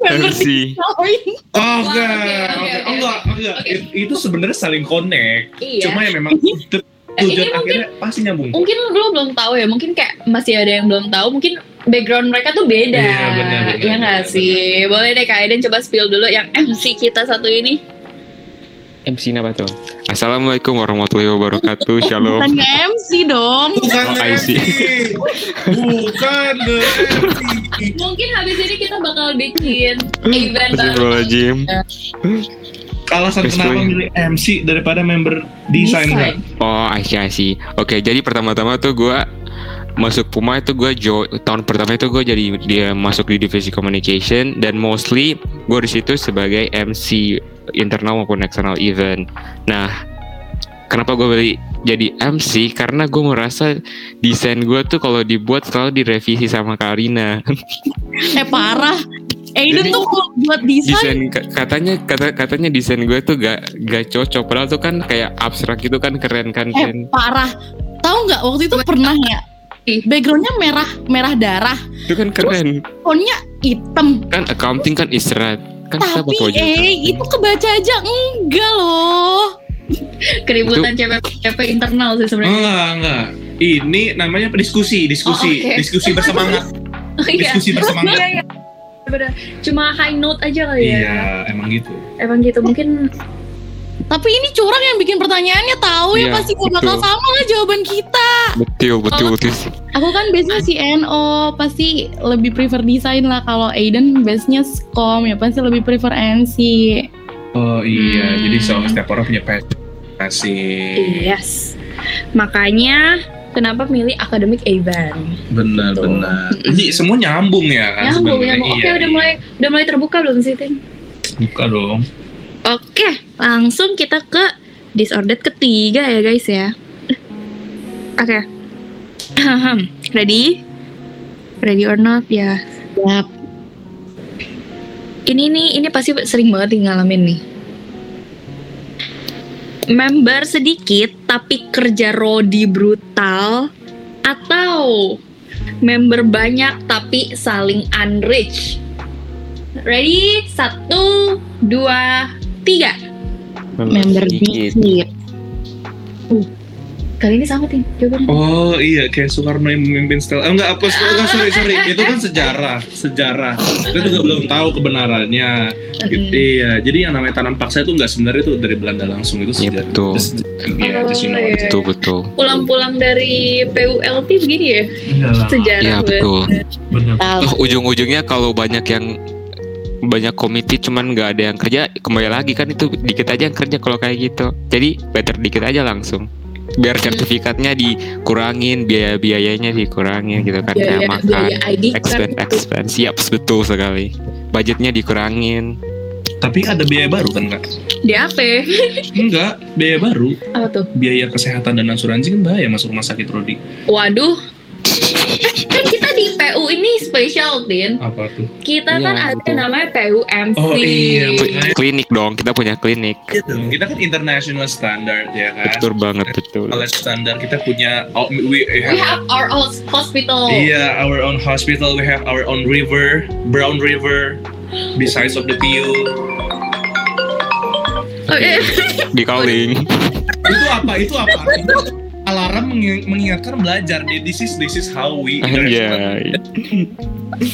Versi. Oh enggak, oh, enggak, enggak. Itu sebenarnya saling connect. Iya. Cuma ya memang tu- Eh, ini tujuan mungkin- akhirnya pasti nyambung. Mungkin lo belum tahu ya, mungkin kayak masih ada yang belum tahu. Mungkin background mereka tuh beda. Iya, benar, benar, Iya nggak benar, sih? Boleh deh Kak Aiden coba spill dulu yang MC kita satu ini. MC apa tuh? Assalamualaikum warahmatullahi wabarakatuh. (laughs) Shalom. Bukan MC dong. Bukan Oh, see. Bukan MC. Mungkin habis ini kita bakal bikin event baru. Astagfirullahaladzim. Alasan kenapa milih MC daripada member desain Desain. Kak? Oh, I see. Oke, jadi pertama-tama tuh gue masuk Puma itu gue jo tahun pertama itu gue jadi dia masuk di divisi communication dan mostly gue di situ sebagai MC internal maupun external event. Nah, kenapa gue beli jadi MC? Karena gue merasa desain gue tuh kalau dibuat selalu direvisi sama Karina. (laughs) Eh parah. Aiden Jadi- tuh kalau buat desain desain ka- katanya kata katanya desain gue tuh gak gak cocok padahal tuh kan kayak abstrak gitu kan keren kan eh parah. Tahu nggak waktu itu pernah ya? Backgroundnya merah merah darah, itu kan keren fontnya hitam. kan accounting kan istirahat kan kita Tapi eh itu kebaca aja enggak loh. Keributan cewek-cewek internal sih sebenarnya. Enggak, enggak. Ini namanya diskusi, diskusi, Oh, oke. diskusi bersemangat, Oh, iya. diskusi bersemangat. Iya, iya. Cuma high note aja kali ya. Iya, emang gitu. Emang gitu. Mungkin Tapi ini curang yang bikin pertanyaannya tahu ya Iya, pasti gak bakal sama lah jawaban kita. betul betul Oh. betul Aku kan base-nya si NO, pasti lebih prefer desain lah. Kalau Aiden base-nya Scom, ya pasti lebih prefer NC. Oh iya, Hmm. jadi so, setiap orang punya passion. Asik. yes. Makanya kenapa milih academic event? Benar, Betul. benar. Jadi semua nyambung ya kan Nyambung, sebenarnya. nyambung. Oke, Iya, udah iya. mulai udah mulai terbuka belum sih, Tin? Buka dong. Oke, langsung kita ke disordered ketiga ya guys ya. Oke. Ready? Ready or not ya. Yap. Ini nih, ini pasti sering banget ngalamin nih. Member sedikit tapi kerja rodi brutal atau member banyak tapi saling unrich. Ready? Satu, dua, tiga. Member dikit. Kali ini sama tim jawabannya. Oh iya, kayak Soekarno yang memimpin setelah. Oh, enggak, apa? Enggak, sorry, sorry. (laughs) Itu kan sejarah, sejarah. Kita juga belum tahu kebenarannya. Gitu, iya, jadi yang namanya tanam paksa itu enggak sebenarnya itu dari Belanda langsung itu Iya, sejarah. betul. Just- Iya, Oh, just you know. iya. betul betul Pulang-pulang dari PULT begini ya Iya sejarah. ya banget. betul. Toh ujung-ujungnya kalau banyak yang banyak komite cuman nggak ada yang kerja kembali lagi kan itu dikit aja yang kerja kalau kayak gitu jadi better dikit aja langsung biar sertifikatnya dikurangin biaya biayanya dikurangin gitu kan Biaya, kayak makan biaya ID expense card expense siap betul sekali budgetnya dikurangin Tapi ada biaya baru kan kak? DAP. Enggak, biaya baru. Apa tuh? Biaya kesehatan dan asuransi kan bahaya masuk rumah sakit Rodi. Waduh. Kan kita di PU ini spesial, Tin. Apa tuh? Kita kan Iya, ada betul. namanya PUMC. Oh, iya, Kli- klinik dong kita punya klinik Kita kan international standard ya kan. betul banget betul Kalau standar kita punya oh, we We have have our own hospital. Iya, our own hospital, we have our own river, Brown River, besides of the PU. Oh, iya. di calling Itu apa? Itu apa? (laughs) Alarm mengi- mengingatkan belajar. This is this is how we ya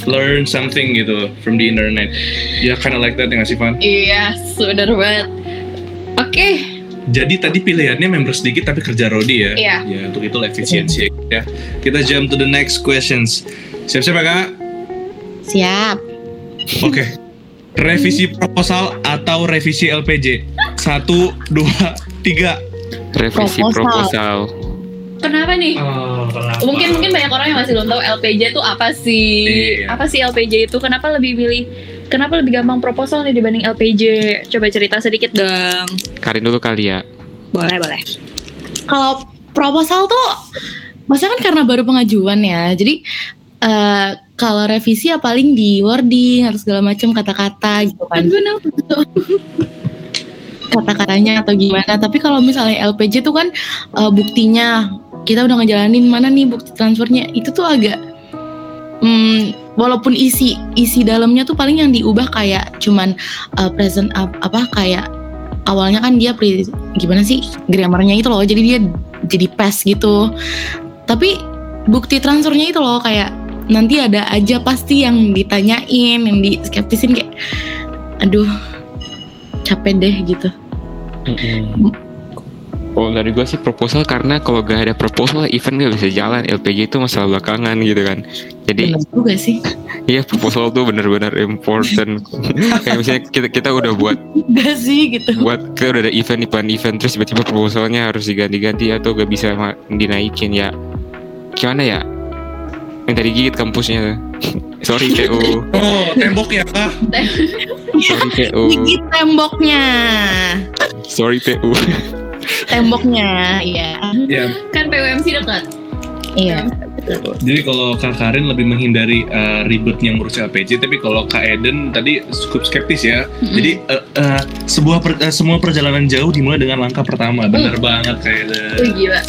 learn something gitu from the internet. Ya kind of like that ya nggak sih, Van? Iya, bener banget. Oke, Jadi tadi pilihannya member sedikit tapi kerja Rodi ya. Iya. Ya, untuk itu efisiensi ya. Kita jump to the next questions. Siap-siap ya, Kak? Siap. Oke. Revisi proposal atau revisi LPJ? Satu, dua, tiga. revisi Proposal. proposal kenapa nih? Oh, kenapa? Mungkin mungkin banyak orang yang masih belum tahu LPJ itu apa sih? Iya. Apa sih LPJ itu? Kenapa lebih pilih Kenapa lebih gampang proposal nih dibanding LPJ? Coba cerita sedikit dong. Karin dulu kali ya Boleh, boleh. Kalau proposal tuh, maksudnya kan karena baru pengajuan ya. Jadi eh, kalau revisi ya paling di wording harus segala macam kata-kata gitu kan. Kata-katanya atau gimana. Tapi kalau misalnya LPG tuh kan eh, buktinya kita udah ngejalanin mana nih bukti transfernya. Itu tuh agak hmm, walaupun isi isi dalamnya tuh paling yang diubah kayak cuman eh, present up, apa kayak awalnya kan dia pre, gimana sih grammarnya itu loh. Jadi dia jadi past gitu. Tapi bukti transfernya itu loh kayak nanti ada aja pasti yang ditanyain yang di skeptisin kayak aduh capek deh gitu Kalau dari gue sih proposal karena kalau gak ada proposal event gak bisa jalan. LPG itu masalah belakangan gitu kan. Jadi bener juga sih. (laughs) Iya proposal tuh benar-benar important. (laughs) Kayak misalnya kita kita udah buat enggak sih gitu. buat kita udah ada event di plan event terus tiba-tiba proposalnya harus diganti-ganti atau gak bisa dinaikin ya. Gimana ya? Yang tadi gigit kampusnya tuh. (laughs) sorry TU Oh, temboknya kah? sorry TU gigit temboknya. Sorry TU temboknya iya Ya, Kan PWMC dekat. iya jadi kalau Kak Karin lebih menghindari uh, ribetnya ngurus LPG, tapi kalau Kak Eden tadi cukup skeptis ya. Jadi uh, uh, sebuah per- uh, semua perjalanan jauh dimulai dengan langkah pertama. Bener banget Kak Eden. Wih gila.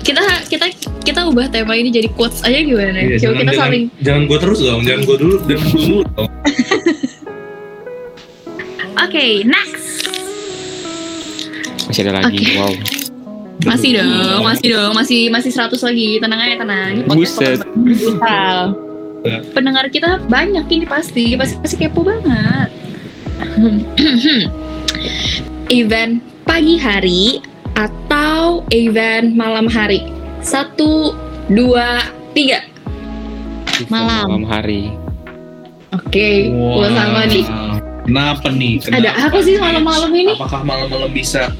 Kita kita kita ubah tema ini jadi quotes aja gimana? Iya, Coba jangan, kita jangan, saling jangan gue terus dong, jangan gue dulu, jangan gue dulu dong. (laughs) Oke, next. Masih ada lagi Oke. wow Masih dong, masih dong, masih masih 100 lagi. Tenang aja, tenang. Ini podcast Buset. brutal pendengar kita banyak ini pasti pasti pasti kepo banget (clears throat) event pagi hari atau event malam hari satu dua tiga Malam. malam hari oke gua sama nih Kenapa nih? Kenapa? Ada apa sih malam-malam ini? Apakah malam-malam bisa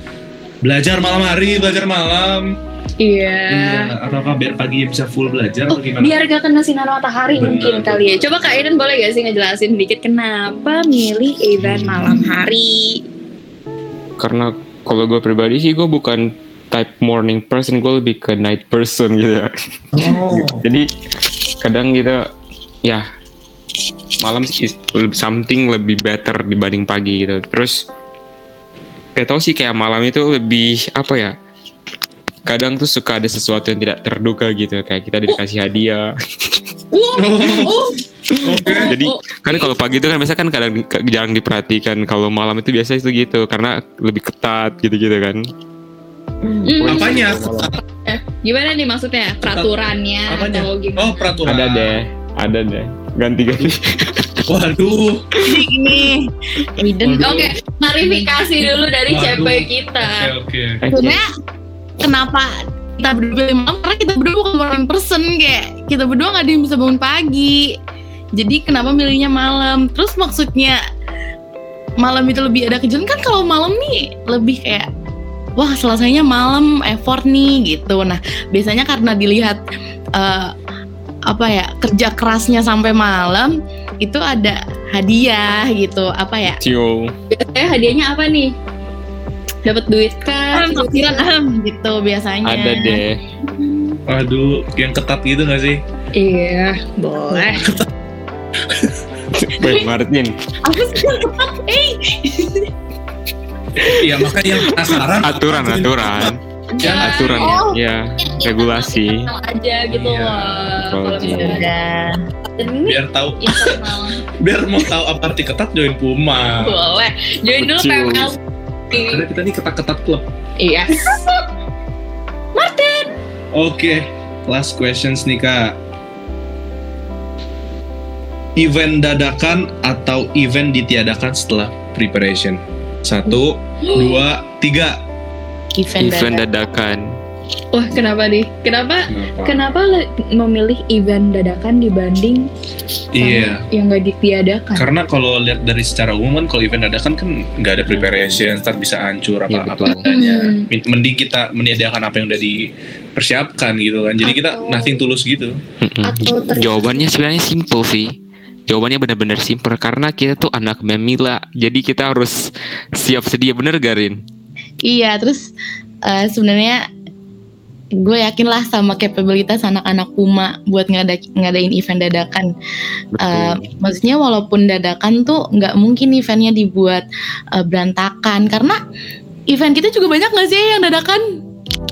belajar malam hari, belajar malam? iya Iya, Ataukah biar pagi bisa full belajar Oh, atau gimana? biar gak kena sinar matahari Benar. mungkin kali ya. Coba Kak Eden boleh gak sih ngejelasin dikit kenapa milih event malam hari? karena kalau gue pribadi sih gue bukan type morning person gue lebih ke night person gitu ya Oh. (laughs) jadi kadang gitu ya malam is something lebih better dibanding pagi gitu terus kayak tau sih kayak malam itu lebih apa ya kadang tuh suka ada sesuatu yang tidak terduga gitu kayak kita dikasih hadiah Oh, Oke. jadi oh, kan kalau pagi itu kan biasa kan kadang jarang diperhatikan kalau malam itu biasa itu gitu karena lebih ketat gitu-gitu kan hmm, Apanya? gimana nih maksudnya peraturannya Apanya? atau gimana? Oh, peraturan. ada deh ada deh ganti-ganti Waduh. Waduh. Oke, klarifikasi dulu dari Waduh. CP kita. Oke, oke. sebenarnya kenapa kita berdua pilih malam karena kita berdua bukan morning person kayak kita berdua nggak ada yang bisa bangun pagi jadi kenapa milihnya malam terus maksudnya malam itu lebih ada kejadian kan kalau malam nih lebih kayak wah selesainya malam effort nih gitu nah biasanya karena dilihat eh, apa ya kerja kerasnya sampai malam itu ada hadiah gitu. Apa ya? Cio Biasanya hadiahnya apa nih? Dapat duit? Kan ahem, gitu biasanya. Ada deh. Waduh, yang ketat gitu gak sih? Iya, boleh. (laughs) Baik Martin. Apa sih eh Iya, makanya yang penasaran. aturan aturan Yang aturan Oh. ya regulasi Kenal aja gitu Iya. loh. Kalau ini biar tahu internal. (laughs) biar mau tahu apa arti ketat join Puma. boleh. Join dulu. PML. Karena kita nih ketat-ketat klub. Iya. (laughs) Oke, last questions nih kak. Event dadakan atau event ditiadakan setelah preparation? Satu, dua, tiga. Event, event dadakan. dadakan Wah, kenapa nih? Kenapa kenapa le- memilih event dadakan dibanding Iya. yang nggak ditiadakan? Karena kalau lihat dari secara umum kan kalau event dadakan kan nggak ada preparation, ntar bisa hancur apa Iya, apa adanya. Hmm. Men- Mending kita meniadakan apa yang udah dipersiapkan gitu kan. Jadi kita Atau- nothing tulus gitu. Atau jawabannya sebenarnya simple sih jawabannya benar-benar simple karena kita tuh anak memila jadi kita harus siap sedia bener Garin Iya, terus eh, sebenarnya gue yakin lah sama kapabilitas anak-anak Puma buat ngada ngadain event dadakan. Eh, maksudnya walaupun dadakan tuh nggak mungkin eventnya dibuat eh, berantakan karena event kita juga banyak nggak sih yang dadakan?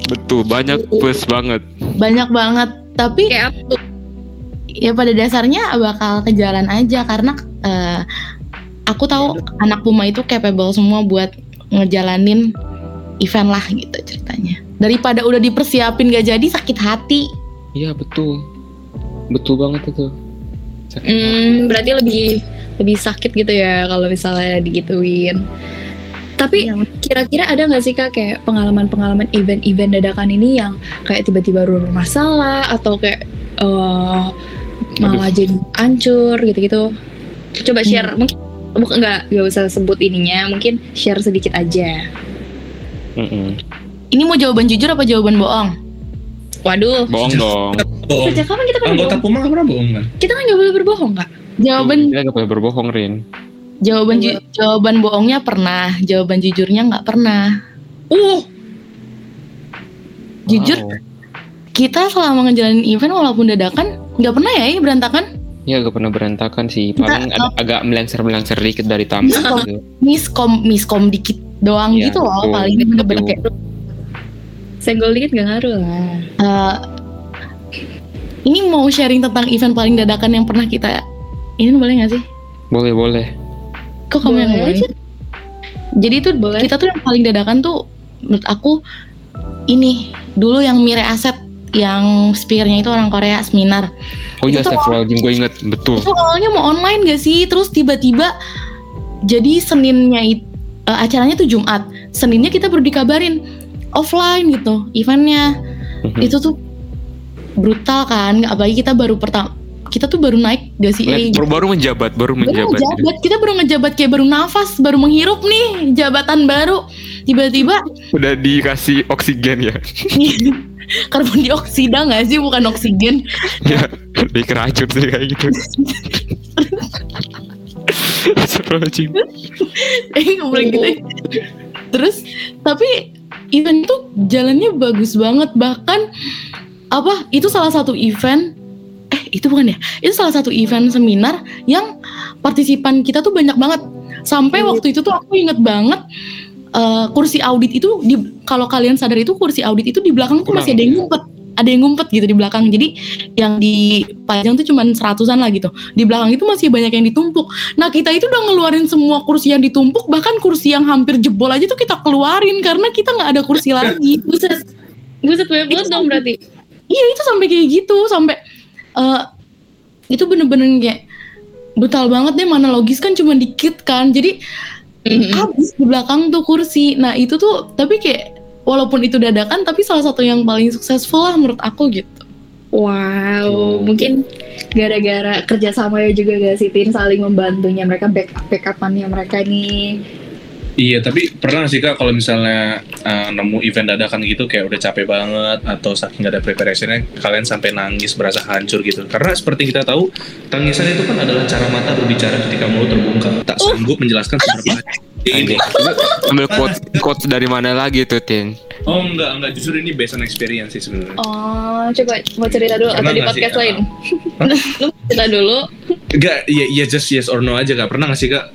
betul banyak plus banget Banyak banget. Tapi kayak apa tuh? ya pada dasarnya bakal ke jalan aja karena eh, aku tahu anak Puma itu capable semua buat ngejalanin event lah gitu ceritanya daripada udah dipersiapin gak jadi sakit hati iya betul betul banget itu. Sakit. Hmm, berarti lebih lebih sakit gitu ya kalau misalnya digituin. Tapi Iya. kira-kira ada nggak sih kak kayak pengalaman-pengalaman event-event dadakan ini yang kayak tiba-tiba bermasalah atau kayak eh, malah jadi hancur gitu-gitu? Coba share mungkin bukan nggak nggak usah sebut ininya, mungkin share sedikit aja. Mm-mm. Ini mau jawaban jujur apa jawaban bohong? Waduh, Bohong dong. Bohong. sejak kapan kita pernah Anggota bohong? Puma nggak pernah bohong kan? Kita kan nggak boleh berbohong kak. Jawaban Kita nggak boleh berbohong, Rin. jawaban ju- jawaban bohongnya pernah, jawaban jujurnya nggak pernah. Uh, Jujur Wow. kita selama ngejalanin event walaupun dadakan nggak pernah ya ini berantakan. Ya gak pernah berantakan sih. Paling Kita- ada- agak melengsar-melengsar dikit dari tamat gitu. Miskom miskom dikit doang Iya, gitu loh betul. paling bener-bener kayak senggol dikit gak ngaruh lah. eh, ini mau sharing tentang event paling dadakan yang pernah kita ini boleh nggak sih? Boleh, boleh. Kok kamu yang Boleh boleh? aja. Jadi itu Boleh. kita tuh yang paling dadakan tuh menurut aku ini dulu yang Mire Aset yang speakernya itu orang Korea seminar. Oh iya, Itu- Astagfirullahaladzim, gue inget. Betul. Itu awalnya mau online gak sih? Terus tiba-tiba jadi Seninnya it- eh, acaranya tuh Jumat. Seninnya kita baru dikabarin offline gitu eventnya. Mhm. Itu tuh brutal kan, apalagi kita baru pertama kita tuh baru naik gak sih? Eh, Baru, baru menjabat, baru baru menjabat. ngejabat, kita baru ngejabat kayak baru nafas, baru menghirup nih jabatan baru. Tiba-tiba Udah dikasih oksigen ya. (laughs) karbon dioksida nggak sih, bukan oksigen. ya, (laughs) lebih keracun sih kayak gitu. (laughs) Astagfirullahaladzim. eh boleh gitu. Terus tapi event itu jalannya bagus banget. Bahkan apa itu salah satu event eh itu bukan ya? Itu salah satu event seminar yang partisipan kita tuh banyak banget. Sampai waktu itu tuh aku inget banget eh, kursi audit itu di kalau kalian sadar itu kursi audit itu di belakang tuh masih ada yang ngumpet ada yang ngumpet gitu di belakang. Jadi yang di panjang tuh cuman seratusan lah gitu. Di belakang itu masih banyak yang ditumpuk. Nah kita itu udah ngeluarin semua kursi yang ditumpuk bahkan kursi yang hampir jebol aja tuh kita keluarin karena kita nggak ada kursi lagi. (laughs) Buset, buset banyak banget dong berarti. iya itu sampai kayak gitu sampai eh itu bener-bener kayak brutal banget deh mana logis kan cuma dikit kan. Jadi habis di belakang tuh kursi. Nah itu tuh tapi kayak walaupun itu dadakan tapi salah satu yang paling successful lah menurut aku gitu Wow, mungkin gara-gara kerjasamanya juga gak sih Tin saling membantunya mereka backup backupannya mereka nih. Iya, tapi pernah nggak sih kak kalau misalnya uh, nemu event dadakan gitu kayak udah capek banget atau saking gak ada preparationnya kalian sampai nangis berasa hancur gitu. Karena seperti kita tahu tangisan itu kan adalah cara mata berbicara ketika mulut terbungkam. Tak sanggup menjelaskan seberapa ini. Ambil quote, quote dari mana lagi tuh, Tin? Oh enggak enggak justru ini based on experience sih sebenarnya. Oh, coba mau cerita dulu Pernah atau di nggak sih, podcast Kak? lain? (laughs) Lu cerita dulu. Enggak, iya iya just yes or no aja kak. Pernah nggak sih kak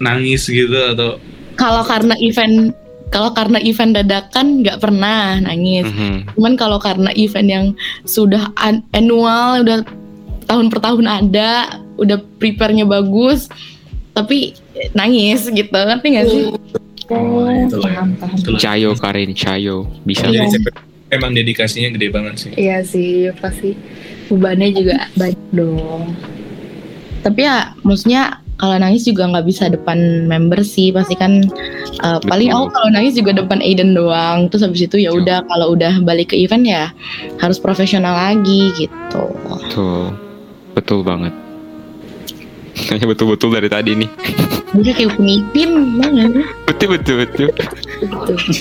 nangis gitu atau kalau karena event kalau karena event dadakan nggak pernah nangis Mhm. cuman kalau karena event yang sudah an- annual udah tahun per tahun ada udah prepare-nya bagus tapi nangis gitu ngerti nggak sih Oh, lah. paham, paham. Itulah. Cayo, Karin, Cayo. Bisa. Iya. Emang dedikasinya gede banget sih. Iya sih, pasti bebannya juga banyak dong. tapi ya maksudnya kalau nangis juga nggak bisa depan member sih pasti kan uh, paling aku kalau nangis juga depan Aiden doang terus habis itu ya udah kalau udah balik ke event ya harus profesional lagi gitu Betul. Betul banget. Kayaknya betul-betul dari tadi nih. jadi kayak pemimpin banget Betul, betul, betul.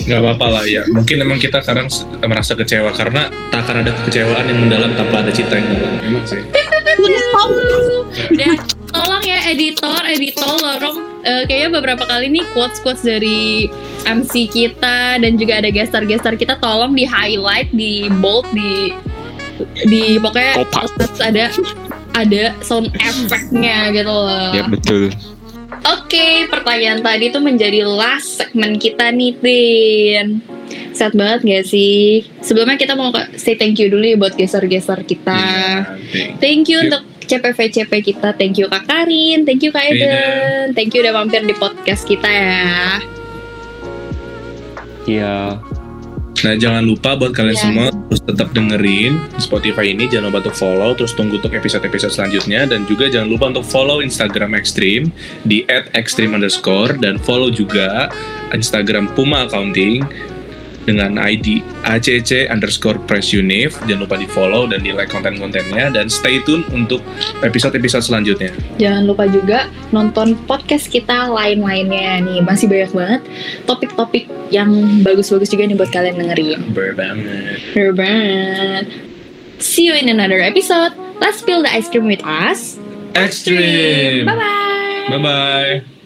Nggak apa-apa lah ya. Mungkin emang kita sekarang merasa kecewa karena tak akan ada kekecewaan yang mendalam tanpa ada cinta yang dalam. Emang sih. Tolong ya editor, editor lorong eh, kayaknya beberapa kali nih quotes-quotes dari MC kita dan juga ada gestar-gestar kita tolong di highlight, di bold, di di pokoknya harus ada ada sound effect-nya gitu loh. Ya, betul. Oke, pertanyaan tadi tuh menjadi last segmen kita nih, Tin. Sehat banget gak sih? Sebelumnya kita mau say thank you dulu ya buat geser-geser kita. Iya, Thank you Yuk. untuk CPV-CP kita. Thank you Kak Karin. Thank you Kak Iya. Eden. Thank you udah mampir di podcast kita ya. Iya. Nah jangan lupa buat kalian Iya. semua terus tetap dengerin Spotify ini jangan lupa untuk follow terus tunggu untuk episode-episode selanjutnya dan juga jangan lupa untuk follow Instagram Extreme di @extreme underscore dan follow juga Instagram Puma Accounting dengan ID ACC underscore press unif jangan lupa di follow dan di like konten-kontennya dan stay tune untuk episode-episode selanjutnya Jangan lupa juga nonton podcast kita lain-lainnya nih. Masih banyak banget topik-topik yang bagus-bagus juga nih buat kalian dengerin. Ber banget Bener banget. See you in another episode. Let's spill the ice cream with us. Extreme Bye-bye. bye bye